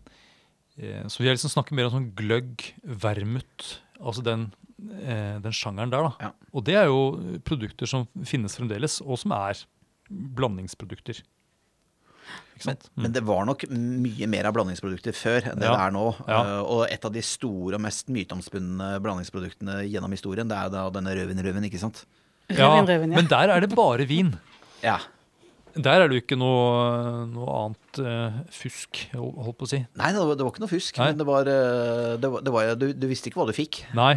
Eh, så vi har liksom snakker mer om sånn gløgg, vermut. Altså den, eh, den sjangeren der, da. Ja. Og det er jo produkter som finnes fremdeles, og som er blandingsprodukter. Ikke sant? Mm. Men det var nok mye mer av blandingsprodukter før enn det Ja. det er nå. Ja. Eh, Og et av de store og mest myteomspunne blandingsproduktene gjennom historien, det er da denne rødvin-rødvin, ikke sant? ja, røven, rødvin, ja. Men der er det bare vin. Ja. Der er det jo ikke noe, noe annet uh, fusk, holdt på å si. Nei, det var, det var ikke noe fusk, Nei. men det var, eh, det var, det var du, du visste ikke hva du fikk. Nei.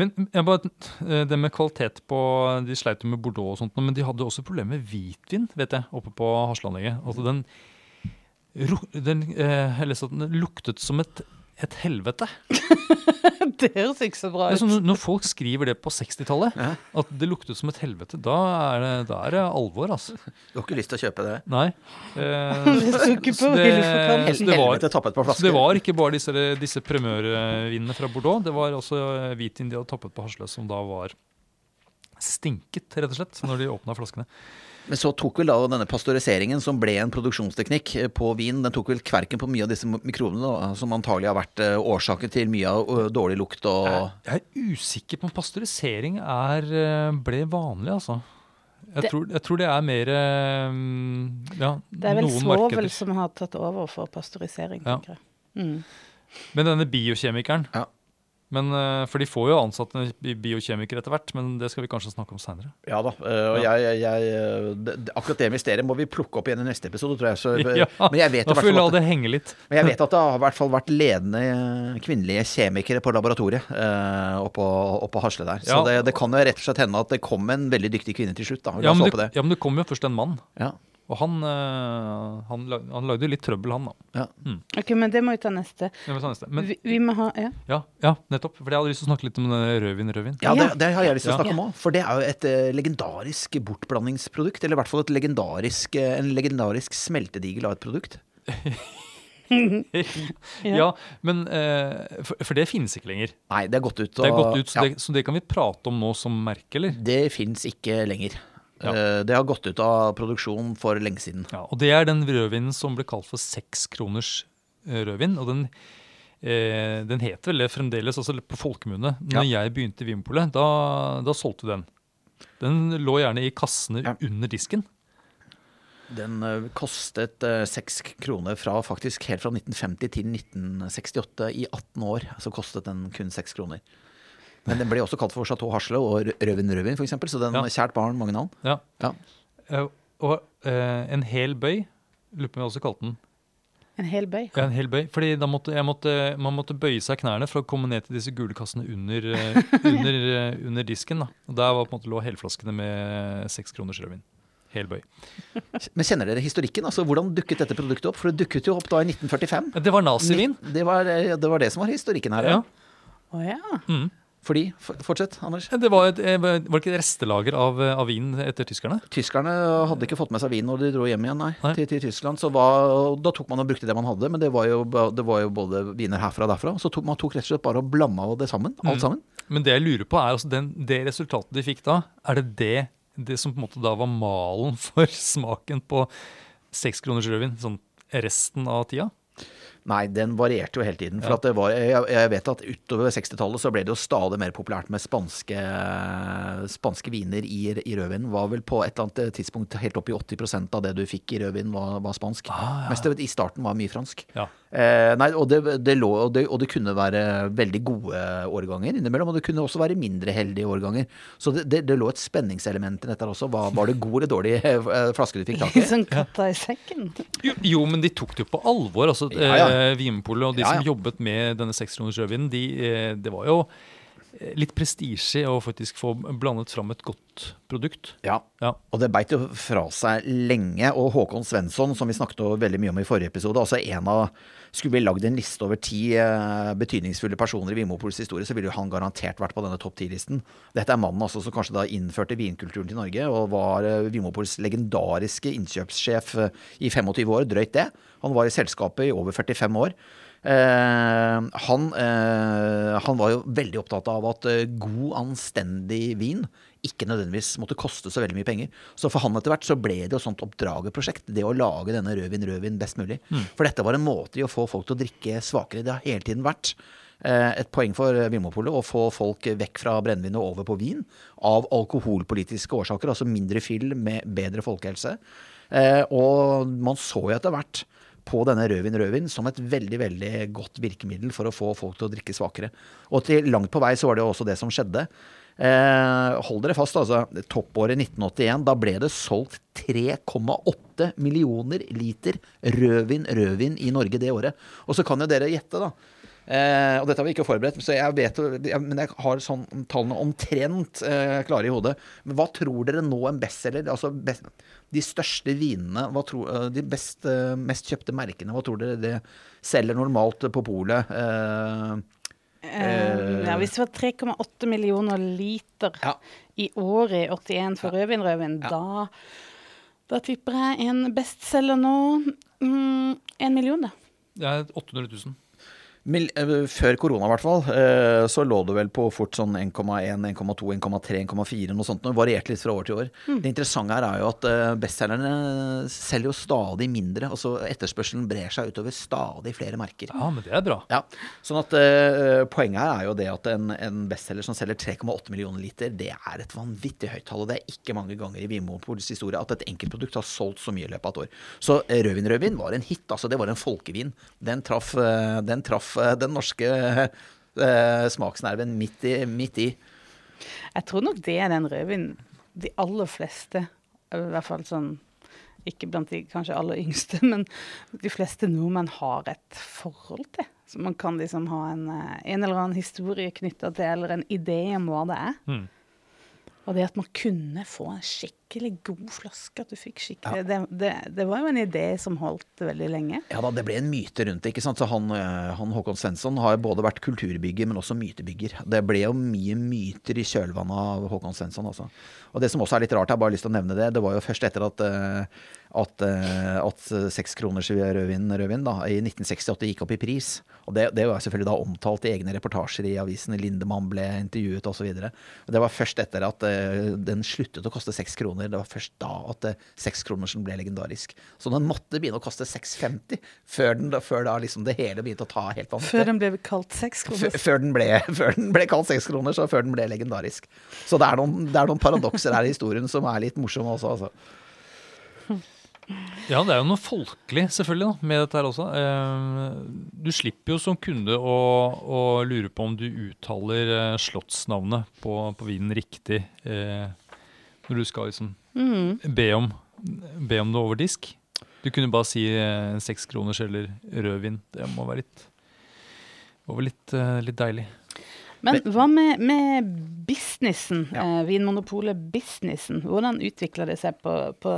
Men jeg bare, eh, det med kvalitet på De sleit jo med Bordeaux og sånt, men de hadde også problemer med hvitvin, vet jeg, oppe på Hasleanlegget. Altså den, den Jeg leste at den luktet som et, et helvete. [LAUGHS] Det høres ikke så bra ut. sånn, når folk skriver det på 60-tallet, Ja. at det luktet som et helvete, da er det, da er det alvor, altså. Du har ikke lyst til å kjøpe det? Nei. [LAUGHS] Eh, Det så det- så det var- Så det ikke bare disse, disse primørvinene fra Bordeaux, det var også eh, hvitvin de hadde tappet på Hasle, som da var stinket, rett og slett, når de åpna flaskene. Men så tok vel da denne pasteuriseringen, som ble en produksjonsteknikk eh, på vin, den tok vel kverken på mye av disse mikrobene, da, som antagelig har vært eh, årsaken til mye av dårlig lukt og Jeg er usikker på om pasteurisering er, ble vanlig, altså. Jeg, Det- tror, jeg tror det er mer eh, ja, Det er vel svovel som har tatt over for pasteurisering, Ja. tenker jeg. Mm. Men denne biokjemikeren Ja. Men, eh, For de får jo ansatte biokjemikere etter hvert, men det skal vi kanskje snakke om seinere. Ja da. eh, Og jeg, jeg, eh, akkurat det mysteriet må vi plukke opp igjen i neste episode, tror jeg. Så, [LAUGHS] Ja, men, jeg vet Da får vi la det henge litt. [LAUGHS] men jeg vet at det har i hvert fall vært ledende kvinnelige kjemikere på laboratoriet oppe oppå, oppå Hasle der. Så Ja. det, det kan jo rett og slett hende at det kom en veldig dyktig kvinne til slutt. da. Ja men, det. ja, men det kom jo først en mann. Ja. Og han, eh, han, lag- han lagde jo litt trøbbel, han da. Ja. Ok, men det må vi ta neste. Vi må, ta neste. Men vi, vi må ha Ja. ja, ja, nettopp. For jeg hadde lyst til å snakke litt om rødvin, rødvin. Ja, det, det har jeg lyst til å snakke om òg. For det er jo et uh, legendarisk bortblandingsprodukt. Eller i hvert fall et legendarisk, uh, en legendarisk smeltedigel av et produkt. [LAUGHS] ja. men uh, for, for det finnes ikke lenger. Nei, det er gått ut. Det er gått ut, så, ja, det, så det kan vi prate om nå som merke, eller? det fins ikke lenger. Ja. Eh, Det har gått ut av produksjon for lenge siden. Ja, og det er den rødvinen som ble kalt for sekskroners eh, rødvin. Og den, eh, den heter vel det fremdeles, altså på folkemunne. Når jeg begynte i Vinpolet, da, da solgte du den. Den lå gjerne i kassene Ja. under disken. Den uh, kostet seks uh, kroner fra faktisk helt fra 1950 til 1968. I 18 år så kostet den kun seks kroner. Men den ble også kalt for Chateau Hasle og Røven Røven, f.eks. Så den Ja. kjært barn, mange navn. Ja. Ja. Uh, og uh, en hel bøy, lurer på om jeg også kalte den En hel bøy. Ja, en hel bøy. Fordi da måtte, jeg måtte, man måtte bøye seg knærne for å komme ned til disse gule kassene under, eh, [LAUGHS] under, under disken. da. Og Der var på en måte lå helflaskene med seks kroners rødvin. Hel bøy. Men kjenner dere historikken? Altså, Hvordan dukket dette produktet opp? For det dukket jo opp da i 1945. Det var nazivin. Det var, det var det som var historikken her. Ja. Å ja. Mm. Fordi, Fortsett, Anders. Det var, et, eh, var det ikke et restelager av, eh, av vin etter tyskerne? Tyskerne hadde ikke fått med seg vin når de dro hjem igjen, nei, Nei. Til, til Tyskland. Så var, da tok man og brukte det man hadde, men det var jo, det var jo både viner herfra og derfra. Så tok, man tok rett og slett bare og blanda det sammen. Alt Mm. sammen. Men det jeg lurer på er altså den, det resultatet de fikk da, er det det, det som på en måte da var malen [LAUGHS] for smaken på seks kroners rødvin sånn resten av tida? Nei, den varierte jo hele tiden. For Ja. at det var, jeg, jeg vet at utover 60-tallet så ble det jo stadig mer populært med spanske, spanske viner i, i rødvin. Var vel på et eller annet tidspunkt helt opp i 80% av det du fikk i rødvin, var, var spansk. Ah, ja. Mest i starten var mye fransk. Ja. Eh, nei, og det, det lå, og, det, og det kunne være veldig gode årganger innimellom, og det kunne også være mindre heldige årganger. Så det, det, det lå et spenningselement i dette også. Var, var det god eller dårlig eh, flaske du fikk tak i? [LAUGHS] Sånn katta i sekken. Jo, jo, men de tok det jo på alvor. altså Ja, ja. eh, Vinpolet og de Ja, som jobbet med denne sekskroners rødvinen, de, eh, det var jo eh, litt prestisje å faktisk få blandet fram et godt produkt. Ja. Ja. Og det beit jo fra seg lenge. Og Håkon Svensson, som vi snakket veldig mye om i forrige episode, altså en av Skulle vi lagd en liste over ti eh, betydningsfulle personer i Vinmopols historie, så ville jo han garantert vært på denne topp ti-listen. Dette er mannen altså som kanskje da innførte vinkulturen til Norge, og var uh, Vinmonopolets legendariske innkjøpssjef eh, i 25 år, drøyt det. Han var i selskapet i over 45 år. Eh, han, eh, han var jo veldig opptatt av at eh, god, anstendig vin ikke nødvendigvis måtte koste så veldig mye penger. Så for han etter hvert så ble det jo sånt oppdragerprosjekt, det å lage denne rødvin, rødvin best mulig. For dette var en måte i å få folk til å drikke svakere. Det har hele tiden vært eh, et poeng for Vinmonopolet å få folk vekk fra brennevin og over på vin av alkoholpolitiske årsaker, altså mindre fyll med bedre folkehelse. Eh, og man så jo etter hvert på denne rødvin-rødvin som et veldig veldig godt virkemiddel for å få folk til å drikke svakere. Og til langt på vei så var det jo også det som skjedde. Eh, hold dere fast, altså. Toppåret 1981, da ble det solgt 3,8 millioner liter rødvin-rødvin i Norge det året. Og så kan jo dere gjette, da. Eh, og dette har vi ikke forberedt, så jeg vet, jeg, men jeg har sånn tallene omtrent eh, klare i hodet. Men hva tror dere nå en bestselger? Altså best, de største vinene, hva tror, eh, de best, eh, mest kjøpte merkene, hva tror dere det selger normalt på polet? Eh, Eh, ja, hvis det var 3,8 millioner liter Ja. i året i 81 for rødvin-rødvin, da, da tipper jeg en bestselger nå mm, En million, da. Det er 800 000. Eh, før korona, i hvert fall, eh, så lå det vel på fort sånn 1,1, 1,2, 1,3, 1,4, noe sånt. Det varierte litt fra år til år. Det interessante her er jo at eh, bestselgerne selger jo stadig mindre. Altså etterspørselen brer seg utover stadig flere merker. Ja, men det er bra. Ja, sånn at Poenget her er jo det at en, en bestselger som selger 3,8 millioner liter, det er et vanvittig høyt tall. Og det er ikke mange ganger i Vinmonopolets historie at et enkeltprodukt har solgt så mye i løpet av et år. Så rødvin-rødvin var en hit. altså Det var en folkevin. Den traff, den, traff eh, den norske eh, smaksnerven midt i, midt i. Jeg tror nok det er den rødvinen de aller fleste, i hvert fall sånn ikke blant de kanskje aller yngste, men de fleste nordmenn har et forhold til. Så man kan liksom ha en, eh, en eller annen historie knytta til, eller en idé om hva det er. Mm. Og det at man kunne få en skikkelig god flaske, at du fikk skikkelig det, det, det var jo en idé som holdt veldig lenge. Ja da, det ble en myte rundt det. ikke sant? Så Han, eh, han Håkon Svensson har både vært kulturbygger, men også mytebygger. Det ble jo mye myter i kjølvannet av Håkon Svensson. Altså. Og det som også er litt rart, jeg har bare lyst til å nevne det, det var jo først etter at, eh, at, eh, at seks kroners rødvin, rødvin da, i 1968 gikk opp i pris. Og det, det var selvfølgelig da omtalt i egne reportasjer i avisene. Lindemann ble intervjuet osv. Det var først etter at eh, den sluttet å koste seks kroner. Det var først da at uh, sekskronersen ble legendarisk. Så den måtte begynne å koste 6,50 før, den, før da liksom det hele begynte å ta helt Før den ble kalt seks Før, den ble, [LAUGHS] før den ble kalt seks kroner, så før den ble legendarisk. Så det er noen, det er noen paradokser her i historien som er litt morsomme også. Altså. Ja, det er jo noe folkelig selvfølgelig da, med dette her også. Eh, du slipper jo som kunde å, å lure på om du uttaler eh, slottsnavnet på, på vinen riktig eh, når du skal liksom Mm. be om, be om det over disk. Du kunne bare si eh, seks kroners eller rødvin. Det må være litt, må være litt, eh, litt deilig. Men hva med, med businessen, Ja. eh, Vinmonopolet-businessen? Hvordan utvikler det seg på, på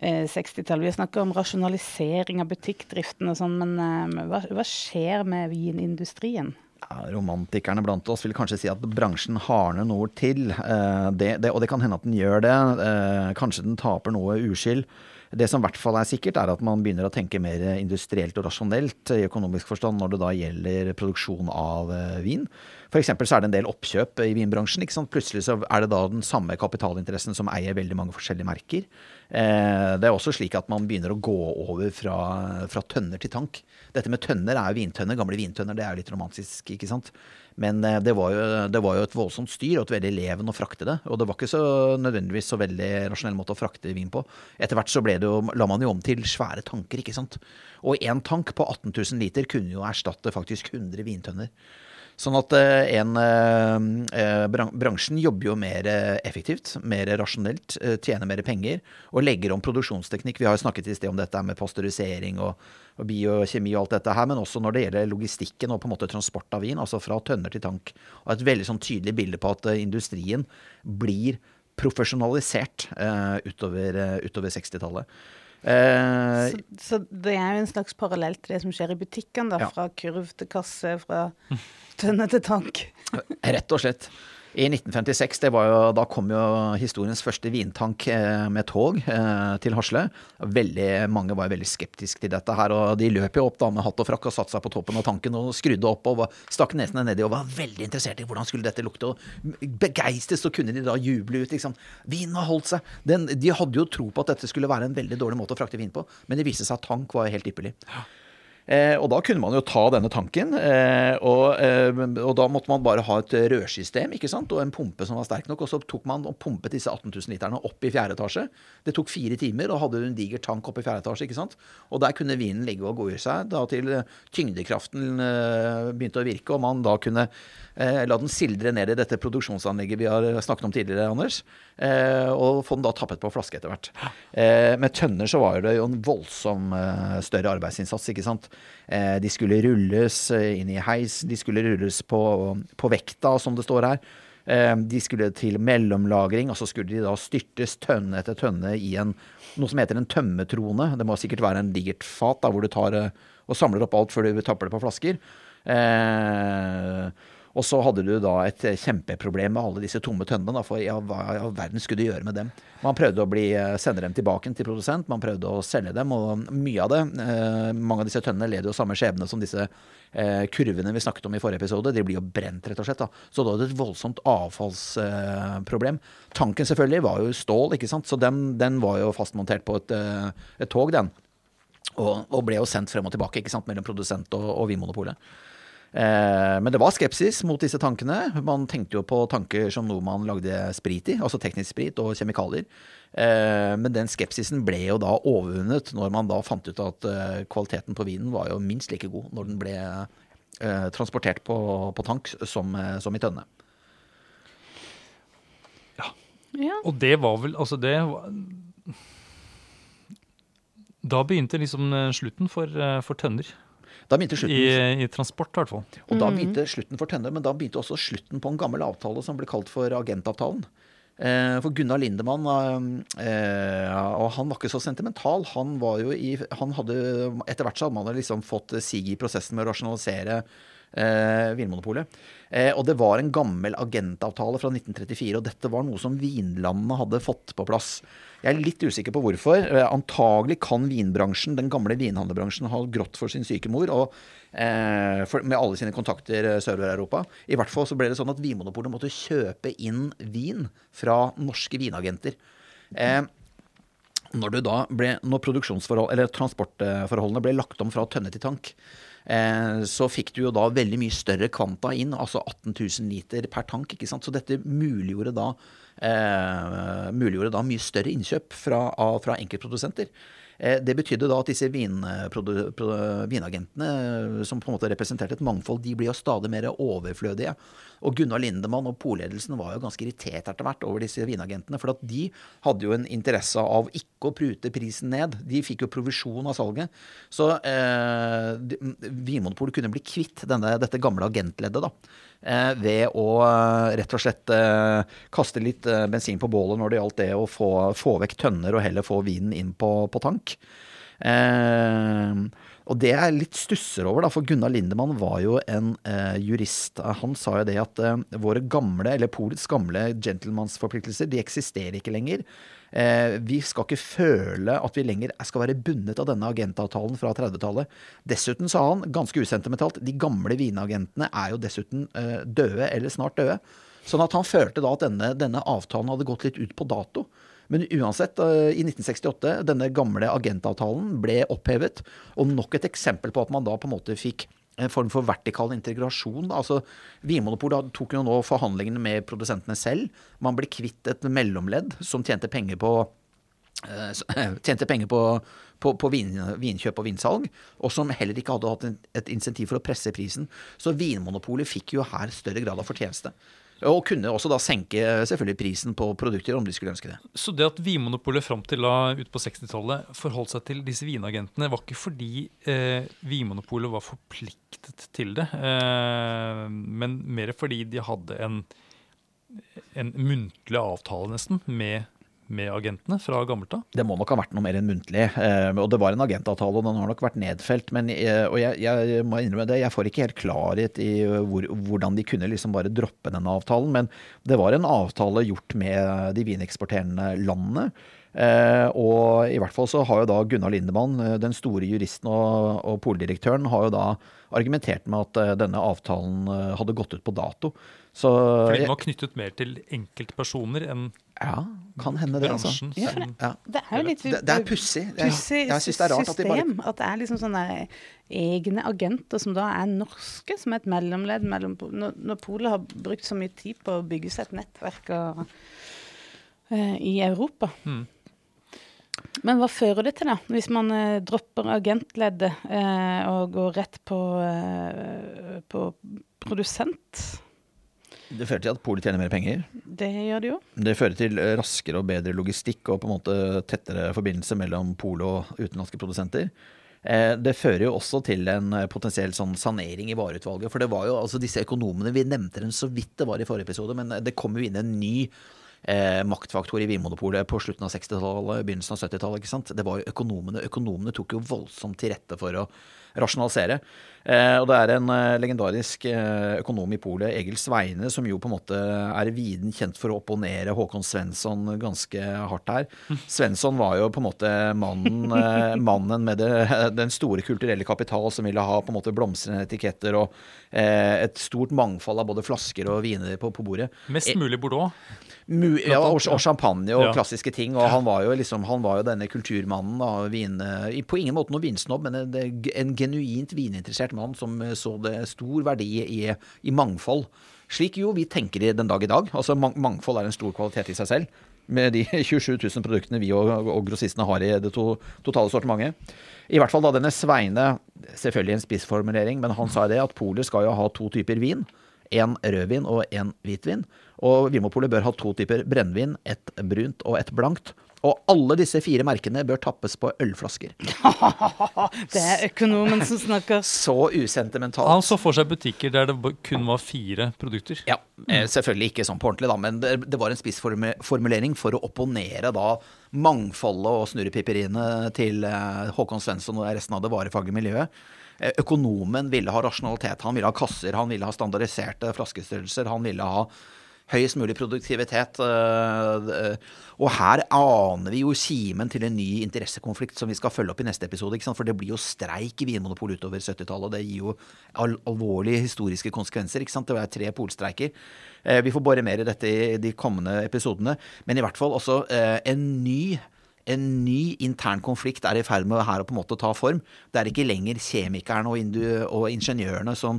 eh, 60-tallet? Vi har snakka om rasjonalisering av butikkdriften og sånn, men eh, hva, hva skjer med vinindustrien? Ja, romantikerne blant oss vil kanskje si at bransjen hardner noe til. Eh, det, det, og det kan hende at den gjør det. Eh, kanskje den taper noe uskyld. Det som i hvert fall er sikkert, er at man begynner å tenke mer industrielt og rasjonelt i økonomisk forstand når det da gjelder produksjon av eh, vin. F.eks. så er det en del oppkjøp i vinbransjen. ikke sant? Plutselig så er det da den samme kapitalinteressen som eier veldig mange forskjellige merker. Eh, det er også slik at man begynner å gå over fra, fra tønner til tank. Dette med tønner er jo vintønner, gamle vintønner. Det er jo litt romantisk, ikke sant. Men eh, det var, jo, det var jo et voldsomt styr og et veldig leven å frakte det. Og det var ikke så nødvendigvis så veldig rasjonell måte å frakte vin på. Etter hvert så jo, la man jo om til svære tanker, ikke sant. Og én tank på 18 000 liter kunne jo erstatte faktisk 100 vintønner. Sånn at eh, en, eh, eh, bran- bransjen jobber jo mer effektivt, mer rasjonelt, tjener mer penger og legger om produksjonsteknikk. Vi har jo snakket i sted om dette med pasteurisering og, og biokjemi og alt dette her, men også når det gjelder logistikken og på en måte transport av vin, altså fra tønner til tank. Og et veldig sånn tydelig bilde på at industrien blir profesjonalisert utover, utover 60-tallet. Eh, Så, så det er jo en slags parallell til det som skjer i butikkene, da. Ja. Fra kurv til kasse, fra tønne til tank. Rett og slett. I 1956, det var jo, da kom jo historiens første vintank eh, med tog eh, til Hasle. Veldig Mange var veldig skeptiske til dette her, og de løp jo opp da med hatt og frakk og satte seg på toppen av tanken og skrudde opp og stakk nesene nedi og var veldig interessert i hvordan skulle dette lukte. og Begeistret så kunne de da juble ut. liksom. Vinen har holdt seg. Den, de hadde jo tro på at dette skulle være en veldig dårlig måte å frakte vin på, men det viste seg at tank var helt ypperlig. Eh, og da kunne man jo ta denne tanken, eh, og, eh, og da måtte man bare ha et rørsystem ikke sant? og en pumpe som var sterk nok. Og så tok man og pumpet disse 18 000 literne opp i fjerde etasje. Det tok fire timer, og hadde du en diger tank opp i fjerde etasje. ikke sant? Og der kunne vinen ligge og i seg da til tyngdekraften begynte å virke, og man da kunne la den sildre ned i dette produksjonsanlegget vi har snakket om tidligere, Anders. Eh, og få den da tappet på flaske etter hvert. Eh, med tønner så var det jo en voldsom eh, større arbeidsinnsats, ikke sant. De skulle rulles inn i heis, de skulle rulles på, på vekta, som det står her. De skulle til mellomlagring, og så skulle de da styrtes tønne etter tønne i en, noe som heter en tømmetrone. Det må sikkert være en digert fat da, hvor du tar og samler opp alt før du tapper det på flasker. Eh, og så hadde du da et kjempeproblem med alle disse tomme tønnene. For ja, hva i all verden skulle du gjøre med dem? Man prøvde å bli, eh, sende dem tilbake til produsent, man prøvde å selge dem, og mye av det eh, Mange av disse tønnene led jo samme skjebne som disse eh, kurvene vi snakket om i forrige episode. De blir jo brent, rett og slett. da. Så da hadde du et voldsomt avfallsproblem. Tanken selvfølgelig var jo stål, ikke sant? så den, den var jo fastmontert på et, eh, et tog, den. Og, og ble jo sendt frem og tilbake ikke sant, mellom produsent og, og Vinmonopolet. Eh, men det var skepsis mot disse tankene. Man tenkte jo på tanker som noe man lagde sprit i, altså teknisk sprit og kjemikalier. Eh, men den skepsisen ble jo da overvunnet når man da fant ut at eh, kvaliteten på vinen var jo minst like god når den ble eh, transportert på, på tank som, som i tønne. Ja. Og det var vel Altså, det var Da begynte liksom slutten for, for tønner. Da begynte slutten I, I transport, i hvert fall. Og da begynte slutten for Tønne, men da begynte også slutten på en gammel avtale som ble kalt for agentavtalen. Eh, for Gunnar Lindemann, eh, og han var ikke så sentimental. Han var jo i han hadde, Etter hvert så hadde man liksom fått sig i prosessen med å rasjonalisere eh, Vinmonopolet. Eh, og det var en gammel agentavtale fra 1934, og dette var noe som vinlandene hadde fått på plass. Jeg er litt usikker på hvorfor. Eh, antagelig kan vinbransjen, den gamle vinhandlerbransjen, ha grått for sin syke mor. og eh, for, med alle sine kontakter eh, sørover i hvert fall så ble det sånn at Vinmonopolet måtte kjøpe inn vin fra norske vinagenter. Eh, når, ble, når transportforholdene ble lagt om fra tønne til tank, så fikk du jo da veldig mye større kvanta inn, altså 18 000 liter per tank. ikke sant? Så dette muliggjorde da, eh, muliggjorde da mye større innkjøp fra, av, fra enkeltprodusenter. Eh, det betydde da at disse vinprodu- produ, vinagentene, som på en måte representerte et mangfold, de ble jo stadig mer overflødige. Og Gunnar Lindemann og polledelsen var jo ganske irritert etter hvert over disse vinagentene. For at de hadde jo en interesse av ikke å prute prisen ned. De fikk jo provisjon av salget. Så eh, Vinmonopolet kunne bli kvitt denne, dette gamle agentleddet, da. Eh, ved å eh, rett og slett eh, kaste litt bensin på bålet når det gjaldt det å få, få vekk tønner og heller få vinen inn på, på tank. Eh, og det jeg litt stusser over, da, for Gunnar Lindemann var jo en eh, jurist. Han sa jo det at eh, våre gamle, eller Polets gamle gentlemansforpliktelser, de eksisterer ikke lenger. Eh, vi skal ikke føle at vi lenger skal være bundet av denne agentavtalen fra 30-tallet. Dessuten, sa han, ganske usentimentalt, de gamle vinagentene er jo dessuten eh, døde eller snart døde. Sånn at han følte da at denne, denne avtalen hadde gått litt ut på dato. Men uansett, eh, i 1968, denne gamle agentavtalen ble opphevet. Og nok et eksempel på at man da på en måte fikk en form for vertikal integrasjon. Altså, Vinmonopolet tok jo nå forhandlingene med produsentene selv. Man ble kvitt et mellomledd som tjente penger på eh, tjente penger på, på, på vin, vinkjøp og vinsalg, og som heller ikke hadde hatt et insentiv for å presse prisen. Så Vinmonopolet fikk jo her større grad av fortjeneste. Og kunne også da senke selvfølgelig prisen på produkter, om de skulle ønske det. Så det at Vinmonopolet fram til da ut på 60-tallet forholdt seg til disse vinagentene, var ikke fordi eh, Vinmonopolet var forpliktet til det, eh, men mer fordi de hadde en, en muntlig avtale nesten med, med agentene fra gammelt av. Det må nok ha vært noe mer enn muntlig. Eh, og det var en agentavtale, og den har nok vært nedfelt. Men, eh, og jeg, jeg må innrømme det, jeg får ikke helt klarhet i hvor, hvordan de kunne liksom bare droppe denne avtalen. Men det var en avtale gjort med de vineksporterende landene. Eh, og i hvert fall så har jo da Gunnar Lindemann, eh, den store juristen og, og poldirektøren, har jo da argumentert med at eh, denne avtalen eh, hadde gått ut på dato. Så Fordi den var knyttet mer til enkeltpersoner enn ja, kan hende det, altså. bransjen. Ja, det, Ja. Det er jo litt Det, det er pussig. Jeg, pussig syns det er rart at de bare system. At det er liksom sånne egne agenter som da er norske, som er et mellomledd mellom Når, når Polet har brukt så mye tid på å bygge seg et nettverk og, uh, i Europa. Mm. Men hva fører det til, da? Hvis man eh, dropper agentleddet eh, og går rett på, eh, på produsent? Det fører til at polet tjener mer penger. Det gjør det jo. Det fører til eh, raskere og bedre logistikk og på en måte tettere forbindelse mellom polet og utenlandske produsenter. Eh, Det fører jo også til en eh, potensiell sånn sanering i vareutvalget. For det var jo altså disse økonomene, vi nevnte dem så vidt det var i forrige episode, men det kom jo inn en ny eh, maktfaktor i Vinmonopolet på slutten av 60-tallet, begynnelsen av 70-tallet. ikke sant? Det var jo økonomene. Økonomene tok jo voldsomt til rette for å rasjonalisere. Eh, og det er en eh, legendarisk eh, økonom i polet, Egil Sveine, som jo på en måte er viden kjent for å opponere Håkon Svensson ganske hardt her. Svensson var jo på en måte mannen, [LAUGHS] mannen med det, den store kulturelle kapital som ville ha på en måte blomstrende etiketter og et stort mangfold av både flasker og viner på, på bordet. Mest mulig Bordeaux. Mu ja, og, og champagne og Ja. klassiske ting. Og han var jo liksom Han var jo denne kulturmannen. Da, vin, på ingen måte noen vinsnobb, men en, en genuint vininteressert mann som eh, så det stor verdi i, i mangfold. Slik jo vi tenker i den dag i dag. Altså Mangfold er en stor kvalitet i seg selv. Med de [LAUGHS] 27 000 produktene vi og, og grossistene har i det to, totale sortimentet. I hvert fall da denne Sveine, selvfølgelig en spissformulering, men han sa det at polet skal jo ha to typer vin. En rødvin og en hvitvin. Og Vinmopolet bør ha to typer brennevin, et brunt og et blankt. Og alle disse fire merkene bør tappes på ølflasker. [LAUGHS] Det er økonomen som snakker. Så usentimentalt. Han så for seg butikker der det kun var fire produkter. Ja, eh, selvfølgelig ikke sånn på ordentlig, da, men det, var en spissformulering for å opponere da mangfoldet og snurrepiperiene til eh, Håkon Svensson og resten av det varefaglige miljøet. Eh, Økonomen ville ha rasjonalitet, han ville ha kasser, han ville ha standardiserte flaskestørrelser, han ville ha høyest mulig produktivitet. eh, eh, Og her aner vi jo kimen til en ny interessekonflikt som vi skal følge opp i neste episode. ikke sant? For det blir jo streik i Vinmonopolet utover 70-tallet, og det gir jo al alvorlige historiske konsekvenser. ikke sant? Det er tre polstreiker. Eh, Vi får bore mer i dette i de kommende episodene. Men i hvert fall også en ny en ny intern konflikt er i ferd med her å på en måte ta form. Det er ikke lenger kjemikerne og, og ingeniørene som,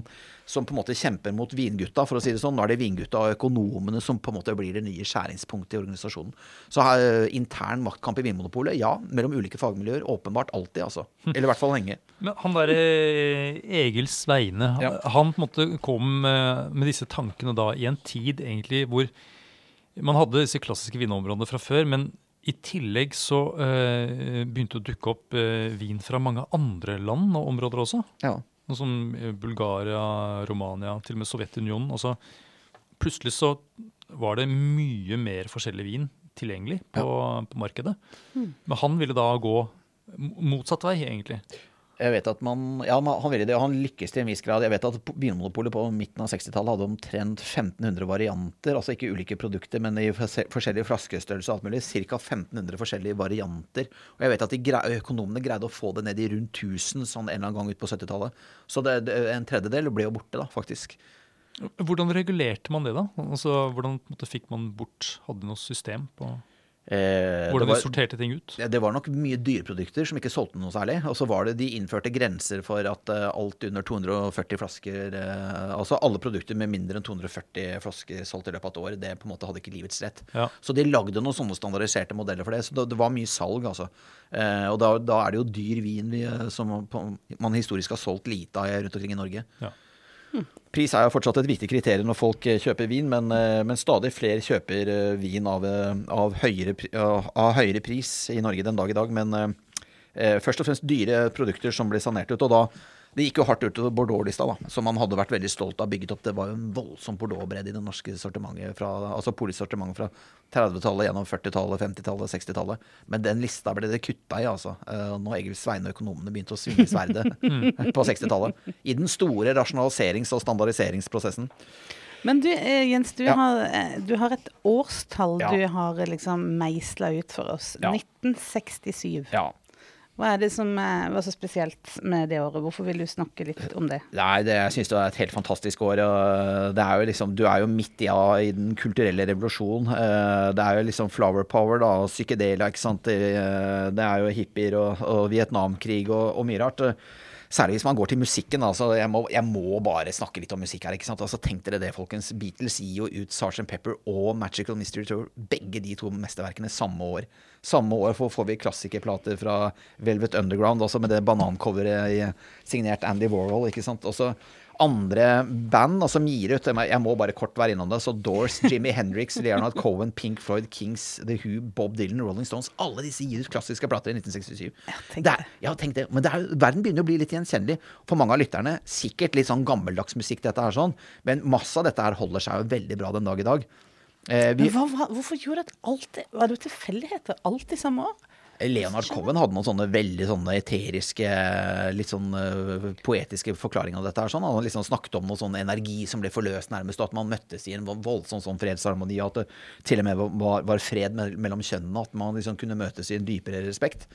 som på en måte kjemper mot vingutta, for å si det sånn. Nå er det vingutta og økonomene som på en måte blir det nye skjæringspunktet i organisasjonen. Så her, intern maktkamp i Vinmonopolet, ja. Mellom ulike fagmiljøer. Åpenbart alltid, altså. Eller i hvert fall lenge. Men han derre Egil Sveine, han- Ja. han på en måte kom med, med disse tankene da i en tid egentlig hvor man hadde disse klassiske vinområdene fra før, men i tillegg så eh, begynte det å dukke opp eh, vin fra mange andre land og områder også. Ja. Noe som eh, Bulgaria, Romania, til og med Sovjetunionen. Altså, plutselig så var det mye mer forskjellig vin tilgjengelig på, på markedet. Men han ville da gå motsatt vei, egentlig. Jeg vet at man, ja, Han ville det, og han lykkes til en viss grad. Jeg vet at Vinmonopolet på midten av 60-tallet hadde omtrent 1500 varianter. Altså ikke ulike produkter, men i forskjellig forskjellige flaskestørrelser og alt mulig. Ca. 1500 forskjellige varianter. Og jeg vet at grei, økonomene greide å få det ned i rundt 1000 sånn en eller annen gang ut på 70-tallet. Så det, en tredjedel ble jo borte, da, faktisk. Hvordan regulerte man det, da? Altså, hvordan måte, fikk man bort Hadde noe system på Eh, hvordan var- de sorterte ting ut? Ja, Det var nok mye dyreprodukter som ikke solgte noe særlig. Og så var det de innførte grenser for at eh, alt under 240 flasker eh, Altså alle produkter med mindre enn 240 flasker solgt i løpet av et år, det på en måte hadde ikke livets rett. Ja. Så de lagde noen sånne standardiserte modeller for det. Så det, det var mye salg, altså. Eh, og da, da er det jo dyr vin vi, eh, som man på- man historisk har solgt lite av rundt omkring i Norge. Ja. Pris er jo fortsatt et viktig kriterium når folk eh, kjøper vin, men, eh, men stadig flere kjøper eh, vin av, av, høyere, av høyere pris i Norge den dag i dag. Men først og fremst dyre produkter som blir sanert ut. Og da det gikk jo hardt utover Bordeaux-lista, da, som man hadde vært veldig stolt av bygget opp. Det var jo en voldsom Bordeaux-bredd i det norske sortimentet, fra, altså polissortimentet fra 30-tallet gjennom 40-tallet, 50-tallet, 60-tallet. Men den lista ble det kutta i, altså. Eh, Når Egil Sveine og økonomene begynte å svinge sverdet [LAUGHS] [LAUGHS] på 60-tallet. I den store rasjonaliserings- og standardiseringsprosessen. Men du, eh, Jens, du, Ja. har, eh, du har et årstall Ja. du har liksom meisla ut for oss. Ja. 1967. Ja. Hva er det som var så spesielt med det året? Hvorfor vil du snakke litt om det? Nei, det, jeg syns det er et helt fantastisk år. og Det er jo liksom, du er jo midt i, i den kulturelle revolusjonen. Eh, Det er jo liksom flower power da, og psykedelia. ikke sant. Det eh, er jo hippier og, og Vietnamkrig og, og mye rart. Særlig hvis man går til musikken. Altså, jeg, må, jeg må bare snakke litt om musikk her. ikke sant? Altså, Tenk dere det, folkens. Beatles gir jo ut Sgt. Pepper og Magical Mystery Tour, begge de to mesterverkene, samme år. Samme år får, vi klassikerplater fra Velvet Underground, også med det banancoveret signert Andy Warhol. ikke sant? Også andre band altså som gir ut Jeg må bare kort være innom det. Så Doors, Jimmy Hendrix, Leonard [LAUGHS] Cohen, Pink Floyd, Kings, The Who, Bob Dylan, Rolling Stones. Alle disse gir ut klassiske plater i 1967. Jeg Det er, ja, tenk det. Men det er, verden begynner å bli litt gjenkjennelig for mange av lytterne. Sikkert litt sånn gammeldags musikk, dette her sånn. Men masse av dette her holder seg jo veldig bra den dag i dag. Eh, vi, hva, hva, hvorfor gjorde det alltid Var det tilfeldigheter? Alltid samme år? Leonard Cohen hadde noen sånne veldig sånne eteriske, litt sånn øh, poetiske forklaringer av dette. her. Sånn. Han liksom snakket om noe sånn energi som ble forløst nærmest, og at man møttes i en voldsom sånn fredsharmoni. At det til og med var, var fred mellom kjønnene, at man liksom kunne møtes i en dypere respekt.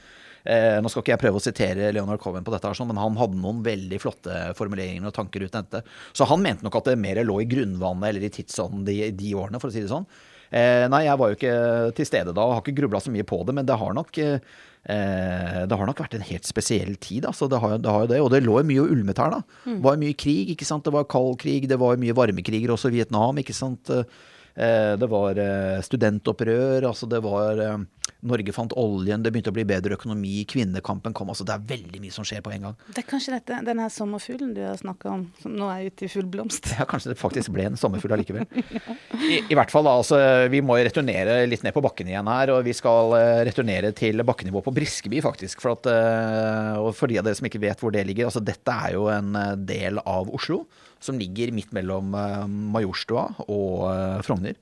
Eh, nå skal ikke jeg prøve å sitere Leonard Cohen på dette, her, sånn, men han hadde noen veldig flotte formuleringer og tanker ut dette. Så han mente nok at det mer lå i grunnvannet eller i tidsånden de, de årene, for å si det sånn. Eh, nei, jeg var jo ikke til stede da og har ikke grubla så mye på det, men det har nok eh, det har nok vært en helt spesiell tid. Altså, det, har, det har jo det, Og det lå mye og ulmet her. da. Det var mye krig. ikke sant? Det var kald krig, det var mye varmekriger, også Vietnam. ikke sant? Eh, det var eh, studentopprør. altså det var eh, Norge fant oljen, det begynte å bli bedre økonomi, kvinnekampen kom. altså Det er veldig mye som skjer på en gang. Det er kanskje dette, den her sommerfuglen du har snakka om, som nå er ute i full blomst. Ja, Kanskje det faktisk ble en sommerfugl allikevel. [LAUGHS] I, I hvert fall altså, Vi må returnere litt ned på bakken igjen her. Og vi skal returnere til bakkenivå på Briskeby, faktisk. For at, og for de av dere som ikke vet hvor det ligger. altså Dette er jo en del av Oslo som ligger midt mellom eh, Majorstua og eh, Frogner.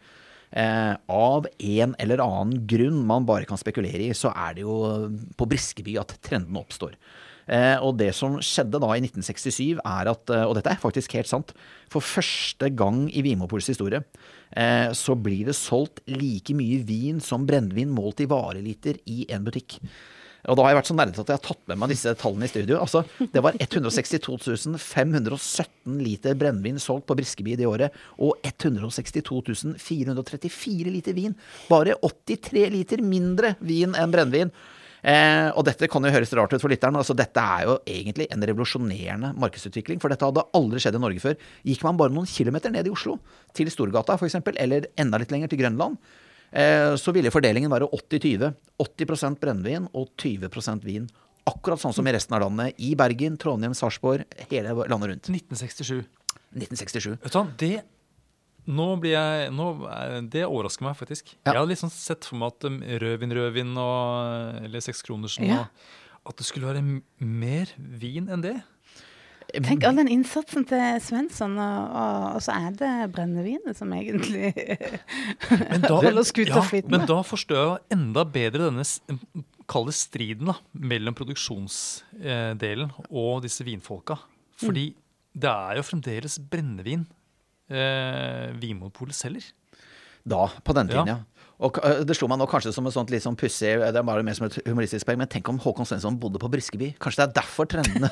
Eh, av en eller annen grunn man bare kan spekulere i, så er det jo på Briskeby at trendene oppstår. Og det som skjedde da i 1967, er at, og dette er faktisk helt sant, for første gang i Vimopols historie, så blir det solgt like mye vin som brennevin målt i vareliter i en butikk. Og da har jeg vært så nerdete at jeg har tatt med meg disse tallene i studio. Altså, det var 162 517 liter brennevin solgt på Briskeby det året, og 162 434 liter vin. Bare 83 liter mindre vin enn brennevin. Eh, og dette kan jo høres rart ut for lytteren. Altså, dette er jo egentlig en revolusjonerende markedsutvikling. For dette hadde aldri skjedd i Norge før. Gikk man bare noen kilometer ned i Oslo, til Storgata f.eks., eller enda litt lenger til Grønland, så ville fordelingen være 80-20. 80%, brennevin og 20% vin. Akkurat sånn som i resten av landet. I Bergen, Trondheim, Sarpsborg, hele landet rundt. 1967. 1967. Vet du hva, det nå blir jeg, nå, er- det overrasker meg faktisk. Ja. Jeg hadde liksom sett for meg at um, rødvin, rødvin og, eller sekskronersen Ja. og At det skulle være mer vin enn det. Tenk all den innsatsen til Svensson, og, og, og så er det brennevinet som egentlig [LAUGHS] Men da, [LAUGHS] Holder skuta ja, flytende. men da forstår jeg enda bedre denne kalde striden da, mellom produksjonsdelen og disse vinfolka. Fordi det er jo fremdeles brennevin eh, Vinmonopolet selger. Da, på den tiden, Ja. ja. Og det slo meg nå kanskje som et sånt litt sånn pussig Det er bare mer som et humoristisk poeng, men tenk om Håkon Svensson bodde på Briskeby. Kanskje det er derfor trendene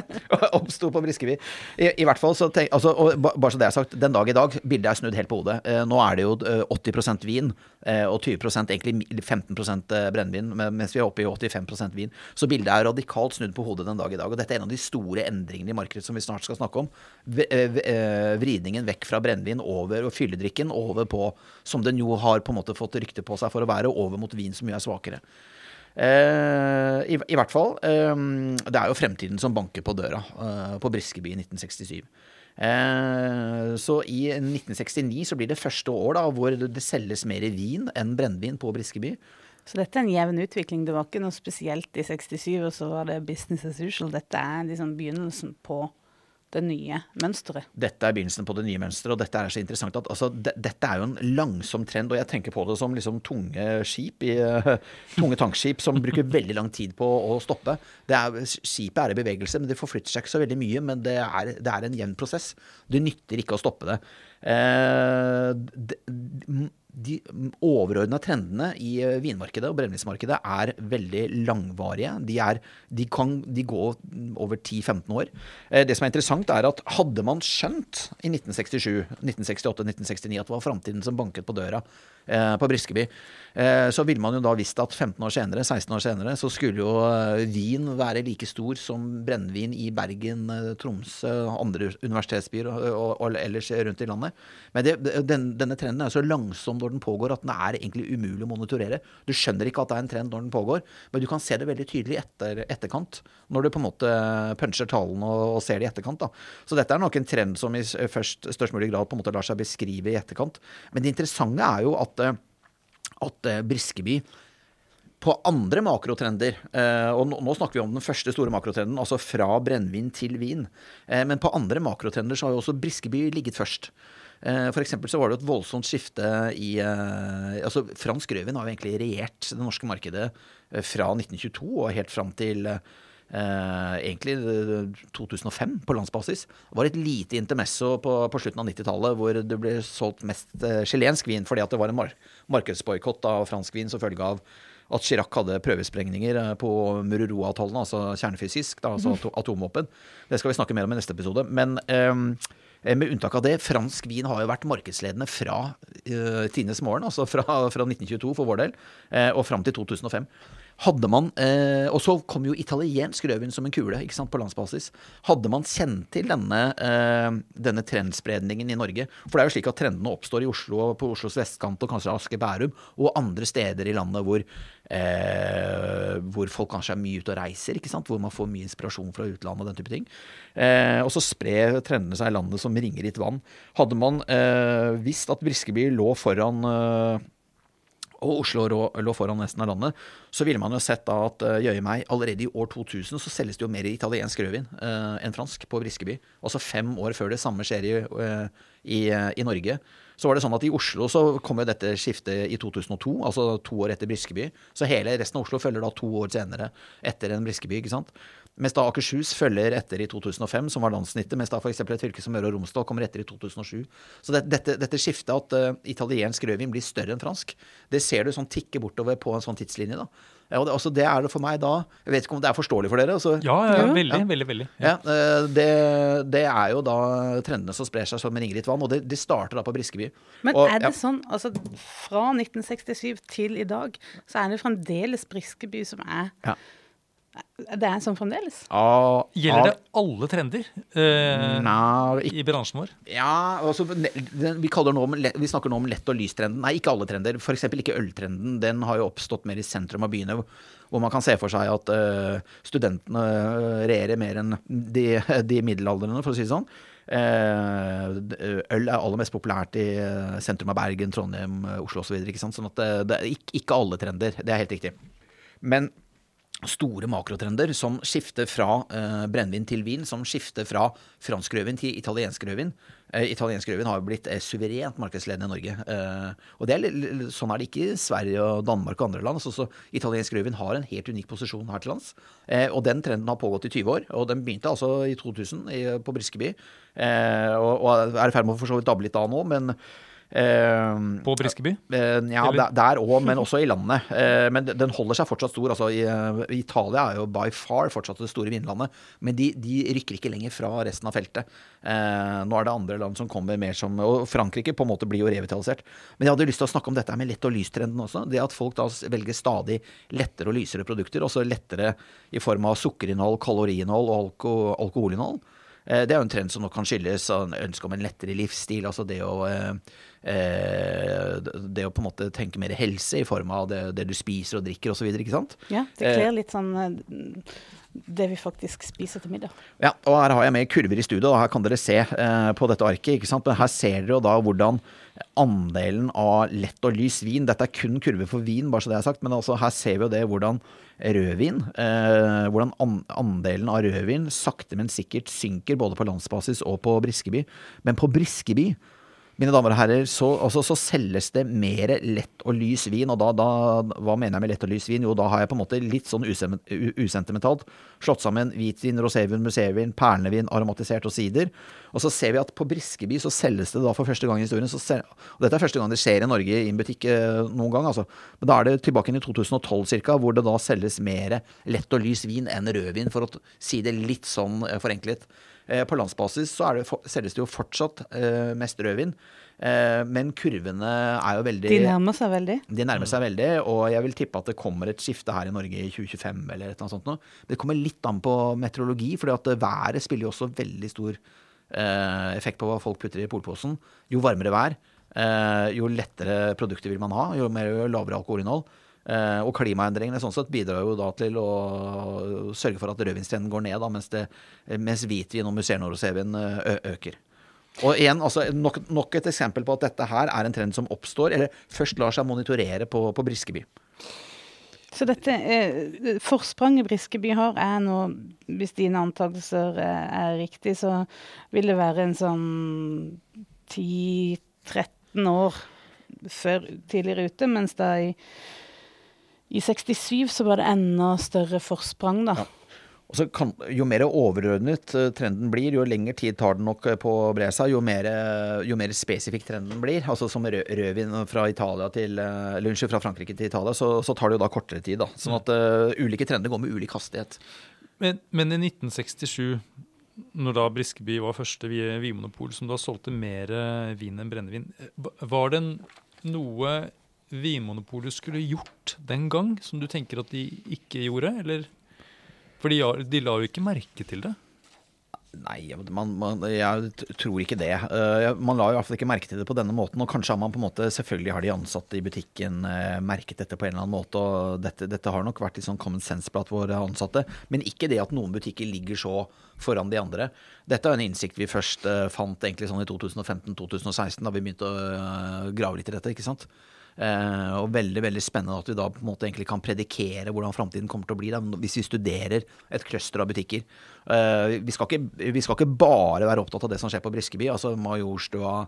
[LAUGHS] oppsto på Briskeby. I, I hvert fall så tenk, altså, Bare så det er sagt, den dag i dag, bildet er snudd helt på hodet. Eh, nå er det jo eh, 80% vin eh, og 20 egentlig 15 eh, brennevin, mens vi er oppe i 85% vin. Så bildet er radikalt snudd på hodet den dag i dag. Og dette er en av de store endringene i markedet som vi snart skal snakke om. Eh, eh, vridningen vekk fra brennevin over og fylledrikken over på, som den jo har på en måte fått rykte på seg for å være, over mot vin som mye er svakere. Eh, i, I hvert fall. eh, det er jo fremtiden som banker på døra eh, på Briskeby i 1967. Eh, så i 1969 så blir det første år da hvor det selges mer vin enn brennevin på Briskeby. Så dette er en jevn utvikling. Det var ikke noe spesielt i 67, og så var det business as usual. Dette er liksom begynnelsen på det nye mønsteret. Dette er begynnelsen på det nye mønsteret, og dette er så interessant at altså, de, dette er jo en langsom trend, og jeg tenker på det som liksom tunge skip i, eh, [LAUGHS] tunge tankskip som bruker veldig lang tid på å stoppe. Er, skipet er i bevegelse, men det forflytter seg ikke så veldig mye, men det er, det er en jevn prosess. Det nytter ikke å stoppe det. Eh, de, de overordna trendene i eh, vinmarkedet og brennevinsmarkedet er veldig langvarige. De, er, de kan de gå over 10-15 år. Eh, Det som er interessant, er at hadde man skjønt i 1967, 1968, 1969 at det var framtiden som banket på døra eh, på Briskeby, så ville man jo da visst at 15 år senere, 16 år senere, så skulle jo vin være like stor som brennevin i Bergen, Tromsø, andre universitetsbyer og, og, og ellers rundt i landet. Men det, den, denne trenden er så langsom når den pågår at den er egentlig umulig å monitorere. Du skjønner ikke at det er en trend når den pågår, men du kan se det veldig tydelig etter etterkant. Når du på en måte puncher tallene og, og ser det i etterkant. Da. Så dette er nok en trend som i først, størst mulig grad på en måte lar seg beskrive i etterkant. Men det interessante er jo at, eh, at eh, Briskeby på andre makrotrender, eh, og nå, snakker vi om den første store makrotrenden, altså fra brennevin til vin, eh, men på andre makrotrender så har jo også Briskeby ligget først. Eh, For så var det et voldsomt skifte i altså Fransk rødvin har jo egentlig regjert det norske markedet fra 1922 og helt fram til Uh, egentlig eh, 2005 på landsbasis. Det var et lite intermesso på, på slutten av 90-tallet hvor det ble solgt mest chilensk vin fordi at det var en mar markedsboikott av fransk vin som følge av at Chirac hadde prøvesprengninger eh, på Mururoa-avtalen, altså kjernefysisk, da, altså ato atomvåpen. Det skal vi snakke mer om i neste episode. Men eh, med unntak av det, fransk vin har jo vært markedsledende fra uh, tidenes morgen, altså fra, fra 1922 for vår del, uh, og fram til 2005. Hadde man, eh, Og så kom jo italiensk rødvin som en kule ikke sant, på landsbasis. Hadde man kjent til denne, eh, denne trendspredningen i Norge For det er jo slik at trendene oppstår i Oslo, på Oslos vestkant og kanskje Asker Bærum, og andre steder i landet hvor, eh, hvor folk kanskje er mye ute og reiser, ikke sant? hvor man får mye inspirasjon fra utlandet og den type ting. Eh, og så sprer trendene seg i landet som ringer i et vann. Hadde man eh, visst at Briskeby lå foran eh, og Oslo lå, foran resten av landet, så ville man jo sett da at uh, jøye meg, allerede i år 2000 så selges det jo mer italiensk rødvin eh, enn fransk på Briskeby. Altså fem år før det samme skjer i, eh, i, eh, i Norge. Så var det sånn at i Oslo så kom jo dette skiftet i 2002, altså to år etter Briskeby. Så hele resten av Oslo følger da to år senere etter en Briskeby, ikke sant. Mens da Akershus følger etter i 2005, som var landssnittet. Mens da f.eks. et fylke som Møre og Romsdal kommer etter i 2007. Så det, dette, dette skiftet at uh, italiensk rødvin blir større enn fransk, det ser du sånn tikke bortover på en sånn tidslinje. da. Ja, og det, altså, det er det for meg da Jeg vet ikke om det er forståelig for dere? Altså, Ja, ja, Ja. veldig, Ja. veldig. veldig. ja, eh, det, det er jo da trendene som sprer seg som en ringeritt vann, og det, de starter da på Briskeby. Men Og, er det ja. sånn, altså fra 1967 til i dag, så er det fremdeles Briskeby som er Ja. Det er sånn fremdeles? Ah, Gjelder det alle trender eh, Nei, ikke i bransjen vår? Ja, altså, vi, nå om, vi snakker nå om lett- og lystrenden. Nei, ikke alle trender. F.eks. ikke øltrenden. Den har jo oppstått mer i sentrum av byene, hvor- man kan se for seg at uh, studentene øh, regjerer mer enn de, de middelaldrende, for å si det sånn. Uh, øl er aller mest populært i sentrum av Bergen, Trondheim, Oslo osv. Sånn at det, det er ikke, ikke alle trender. Det er helt riktig. Men store makrotrender som skifter fra eh, brennevin til vin, som skifter fra fransk rødvin til italiensk rødvin. Eh, italiensk rødvin har jo blitt eh, suverent markedsledende i Norge. Eh, og er, sånn er det ikke i Sverige og Danmark og andre land. Så, så italiensk rødvin har en helt unik posisjon her til lands. Eh, og den trenden har pågått i 20 år. Og den begynte altså i 2000 i, på Briskeby. Eh, og, og er i ferd med å for så vidt dabbe litt av nå, men På Briskeby? Eh, ja, Eller- der- òg, men også i landet. Eh, men den holder seg fortsatt stor. Altså, i, eh, Italia er jo by far fortsatt det store vinlandet, men de, de rykker ikke lenger fra resten av feltet. Eh, nå er det andre land som kommer mer som Og Frankrike på en måte blir jo revitalisert. Men jeg hadde lyst til å snakke om dette med lett- og lystrenden også. Det at folk da velger stadig lettere og lysere produkter, også lettere i form av sukkerinnhold, kaloriinnhold og alko alkoholinnhold. Eh, Det er jo en trend som nok kan skyldes ønsket ønske om en lettere livsstil. Altså det å, det å på en måte tenke mer helse i form av det, det du spiser og drikker osv. Ikke sant? Ja, det Eh, kler litt sånn eh, det vi faktisk spiser til middag. Ja, og her har jeg med kurver i studio, og her kan dere se eh, på dette arket. ikke sant? Men her ser dere jo da hvordan andelen av lett og lys vin Dette er kun kurver for vin, bare så det er sagt, men altså her ser vi jo det hvordan rødvin eh, Hvordan an andelen av rødvin sakte, men sikkert synker både på landsbasis og på Briskeby. Men på Briskeby mine damer og herrer, så, altså, så selges det mer lett og lys vin. Og da, da, hva mener jeg med lett og lys vin? Jo, da har jeg på en måte litt sånn usentimentalt slått sammen hvitvin, rosévin, museevin, perlevin, aromatisert og sider. Og så ser vi at på Briskeby så selges det da for første gang i historien sel Og dette er første gang det skjer i Norge i en butikk eh, noen gang, altså. Men da er det tilbake inn i 2012 ca., hvor det da selges mer lett og lys vin enn rødvin, for å si det litt sånn eh, forenklet. Eh, På landsbasis så det, selges det jo fortsatt eh, mest rødvin, eh, men kurvene er jo veldig De nærmer seg veldig. de nærmer seg veldig, og jeg vil tippe at det kommer et skifte her i Norge i 2025 eller et eller annet sånt noe. Det kommer litt an på meteorologi, fordi at været spiller jo også veldig stor eh, effekt på hva folk putter i polposen. Jo varmere vær, eh, jo lettere produkter vil man ha, jo mer jo lavere alkoholinnhold. Eh, og klimaendringene sånn sett bidrar jo da til å sørge for at rødvinstrenden går ned, da, mens, det, mens hvitvin og musserende rosévin eh, øker. Og igjen, altså, nok, nok et eksempel på at dette her er en trend som oppstår, eller først lar seg monitorere på, på Briskeby. Så dette eh, forspranget Briskeby har, er nå, hvis dine antakelser er, er riktig, så vil det være en sånn 10-13 år før tidligere ute, mens da i, i 67 så var det enda større forsprang, da. Og så kan, Jo mer overordnet eh, trenden blir, jo lengre tid tar den nok eh, på å bre seg, jo mer, eh, jo mer spesifikk trenden blir. Altså Som rød, rødvin fra, Italia til, lunsj, fra Frankrike til Italia, så, så tar det jo da kortere tid. da. Sånn at uh, ulike trender går med ulik hastighet. Men, men i 1967, når da Briskeby var første vi- vinmonopol som da solgte mer eh, vin enn brennevin, eh, var det noe Vinmonopolet skulle gjort den gang som du tenker at de ikke gjorde, eller? For de, de la jo ikke merke til det. Nei, man, man, jeg tror ikke det. Eh, man la i hvert fall ikke merke til det på denne måten. Og kanskje har man på en måte, selvfølgelig har de ansatte i butikken eh, merket dette på en eller annen måte. Og dette, dette har nok vært litt sånn common sense blant våre ansatte. Men ikke det at noen butikker ligger så foran de andre. Dette er en innsikt vi først eh, fant egentlig sånn i 2015-2016, da vi begynte å grave litt i dette. ikke sant? Eh, og veldig veldig spennende at vi da på en måte egentlig kan predikere hvordan framtiden kommer til å bli da, hvis vi studerer et cluster av butikker. Eh, vi, skal ikke, vi skal ikke bare være opptatt av det som skjer på Briskeby. altså Majorstua,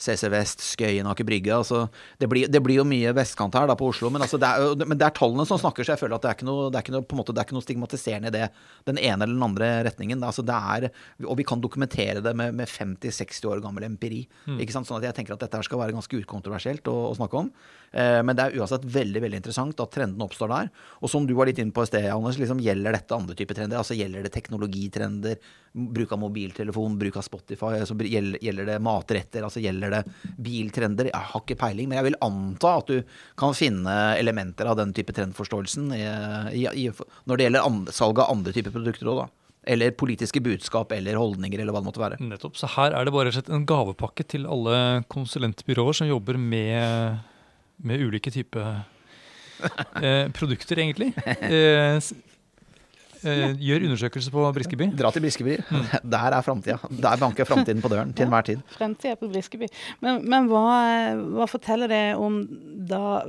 CC Vest, Skøyen, Aker Brygge. Altså, det, blir, det blir jo mye vestkant her da på Oslo, men, altså, det er, men det er tallene som snakker, så jeg føler at det er ikke noe, er ikke noe, måte, er ikke noe stigmatiserende i det, den ene eller den andre retningen. Altså, det er, og vi kan dokumentere det med, med 50-60 år gammel empiri. Ikke sant? Sånn at jeg tenker at dette her skal være ganske ukontroversielt å, å snakke om. Eh, men det er uansett veldig veldig interessant at trendene oppstår der. Og som du var litt inne på i sted, Anders, liksom, gjelder dette andre typer trender? Altså Gjelder det teknologitrender, bruk av mobiltelefon, bruk av Spotify? Altså, gjelder, gjelder det matretter? Altså Gjelder det biltrender? Jeg har ikke peiling, men jeg vil anta at du kan finne elementer av den type trendforståelsen i, i, i, når det gjelder salg av andre typer produkter òg, da. Eller politiske budskap eller holdninger, eller hva det måtte være. Nettopp. Så her er det bare en gavepakke til alle konsulentbyråer som jobber med, med ulike typer eh, produkter, egentlig. [LAUGHS] Eh, eh, gjør undersøkelse på Briskeby. Dra til Briskeby. Der er framtida. Der banker framtiden på døren til enhver tid. Fremtida på Briskeby. Men, men hva, hva forteller det om da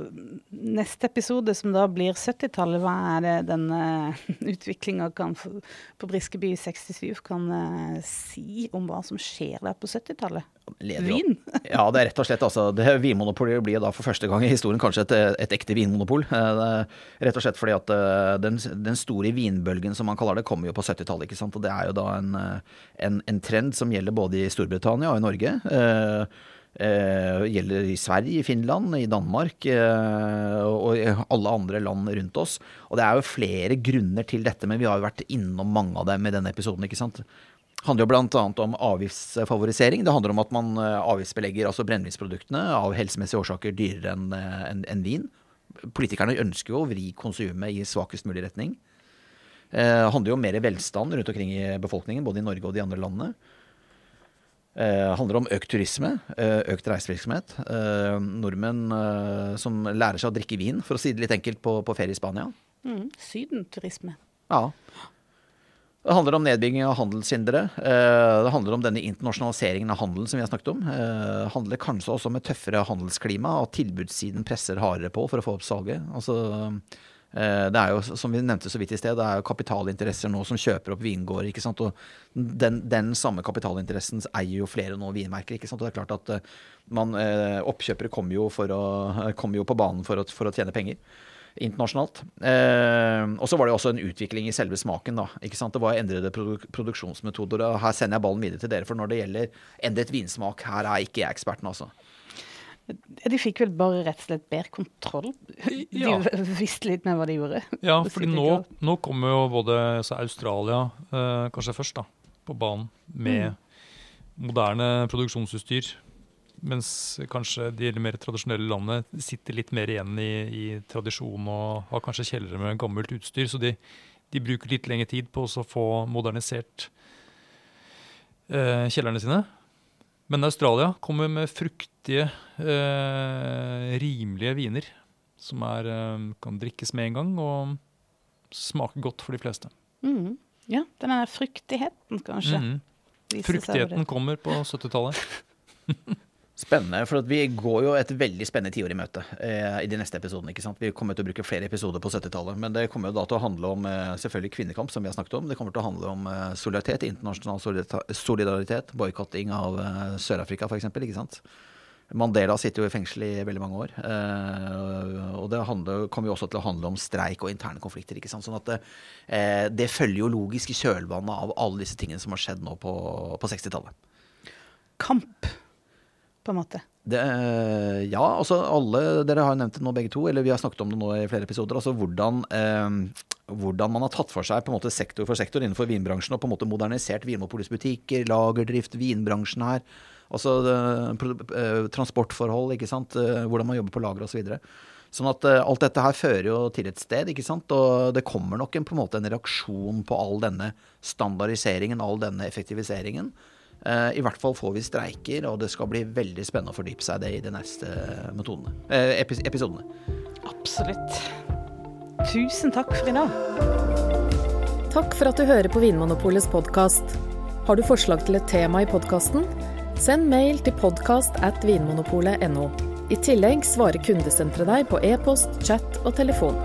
neste episode, som da blir 70-tallet? Hva er det denne [LAUGHS] utviklinga på Briskeby 67 kan eh, si om hva som skjer der på 70-tallet? Vin? Ja, det er rett og slett altså, det Vinmonopolet blir da for første gang i historien kanskje et, et ekte vinmonopol. Eh, det Rett og slett fordi at eh, den, den store vinbølgen som man kaller det, kommer jo på 70-tallet. ikke sant? Og det er jo da en, eh, en, en trend som gjelder både i Storbritannia og i Norge. Eh, eh, gjelder i Sverige, i Finland, i Danmark eh, og i alle andre land rundt oss. Og det er jo flere grunner til dette, men vi har jo vært innom mange av dem i denne episoden. ikke sant? Det handler jo bl.a. om avgiftsfavorisering. Det handler om at man eh, avgiftsbelegger altså brennevinsproduktene av helsemessige årsaker dyrere enn en, en vin. Politikerne ønsker jo å vri konsumet i svakest mulig retning. Eh, handler jo om mer velstand rundt omkring i befolkningen, både i Norge og de andre landene. Eh, handler om økt turisme, eh, økt reisevirksomhet. Eh, Nordmenn eh, som lærer seg å drikke vin, for å si det litt enkelt, på, på ferie i Spania. Mm, sydenturisme. Ja. Det handler om nedbygging av handelshindre. Eh, Det handler om denne internasjonaliseringen av handelen som vi har snakket om. Eh, Det handler kanskje også om et tøffere handelsklima, at tilbudssiden presser hardere på for å få opp salget. Altså, eh, det er jo, som vi nevnte så vidt i sted, det er jo kapitalinteresser nå som kjøper opp vingårder. ikke sant? Og den, den samme kapitalinteressen eier jo flere nå vinmerker. ikke sant? Og det er klart at eh, man, eh, oppkjøpere kommer jo, å, [LAUGHS] kommer jo på banen for å, for å tjene penger internasjonalt. Eh, og så var det jo også en utvikling i selve smaken. da, ikke sant? Det var endrede produk produksjonsmetoder. og Her sender jeg ballen videre til dere, for når det gjelder endret vinsmak, her er ikke jeg eksperten, altså. De fikk vel bare rett og slett bedre kontroll? De Ja. visste litt mer hva de gjorde? Ja, for fordi nå, nå kommer jo både Australia eh, kanskje først da, på banen med moderne produksjonsutstyr. Mens kanskje de mer tradisjonelle landene sitter litt mer igjen i, i tradisjon og har kanskje kjellere med gammelt utstyr. Så de, de bruker litt lengre tid på å få modernisert eh, kjellerne sine. Men Australia kommer med fruktige, eh, rimelige viner. Som er, eh, kan drikkes med en gang og smaker godt for de fleste. Mm. Ja, den der fruktigheten, kanskje. Over Fruktigheten kommer på 70-tallet. [LAUGHS] Spennende, for vi går jo et veldig spennende tiår i møte eh, i de neste episodene. ikke sant? Vi kommer til å bruke flere episoder på 70-tallet. Men det kommer jo da til å handle om eh, selvfølgelig kvinnekamp, som vi har snakket om. Det kommer til å handle om eh, solidaritet, internasjonal solidaritet, solidaritet boikotting av eh, Sør-Afrika f.eks. ikke sant? Mandela sitter jo i fengsel i veldig mange år. eh, og det handler, kommer jo også til å handle om streik og interne konflikter. ikke sant? Sånn at det, eh, det følger jo logisk i kjølvannet av alle disse tingene som har skjedd nå på, på 60-tallet. Kamp, på en måte. Det, ja, altså alle Dere har jo nevnt det nå begge to, eller vi har snakket om det nå i flere episoder. altså Hvordan, eh, hvordan man har tatt for seg på en måte sektor for sektor innenfor vinbransjen og på en måte modernisert Vinmonopolets butikker, lagerdrift, vinbransjen her. Altså eh, transportforhold, ikke sant. eh, Hvordan man jobber på lager osv. Sånn at eh, alt dette her fører jo til et sted, ikke sant. Og det kommer nok en, på en måte en reaksjon på all denne standardiseringen, all denne effektiviseringen. Eh, I hvert fall får vi streiker, og det skal bli veldig spennende å fordype seg i det i de neste metodene, eh, epis episodene. Absolutt. Tusen takk for i dag. Takk for at du hører på Vinmonopolets podkast. Har du forslag til et tema i podkasten? Send mail til podkast at vinmonopolet.no. I tillegg svarer kundesenteret deg på e-post, chat og telefon.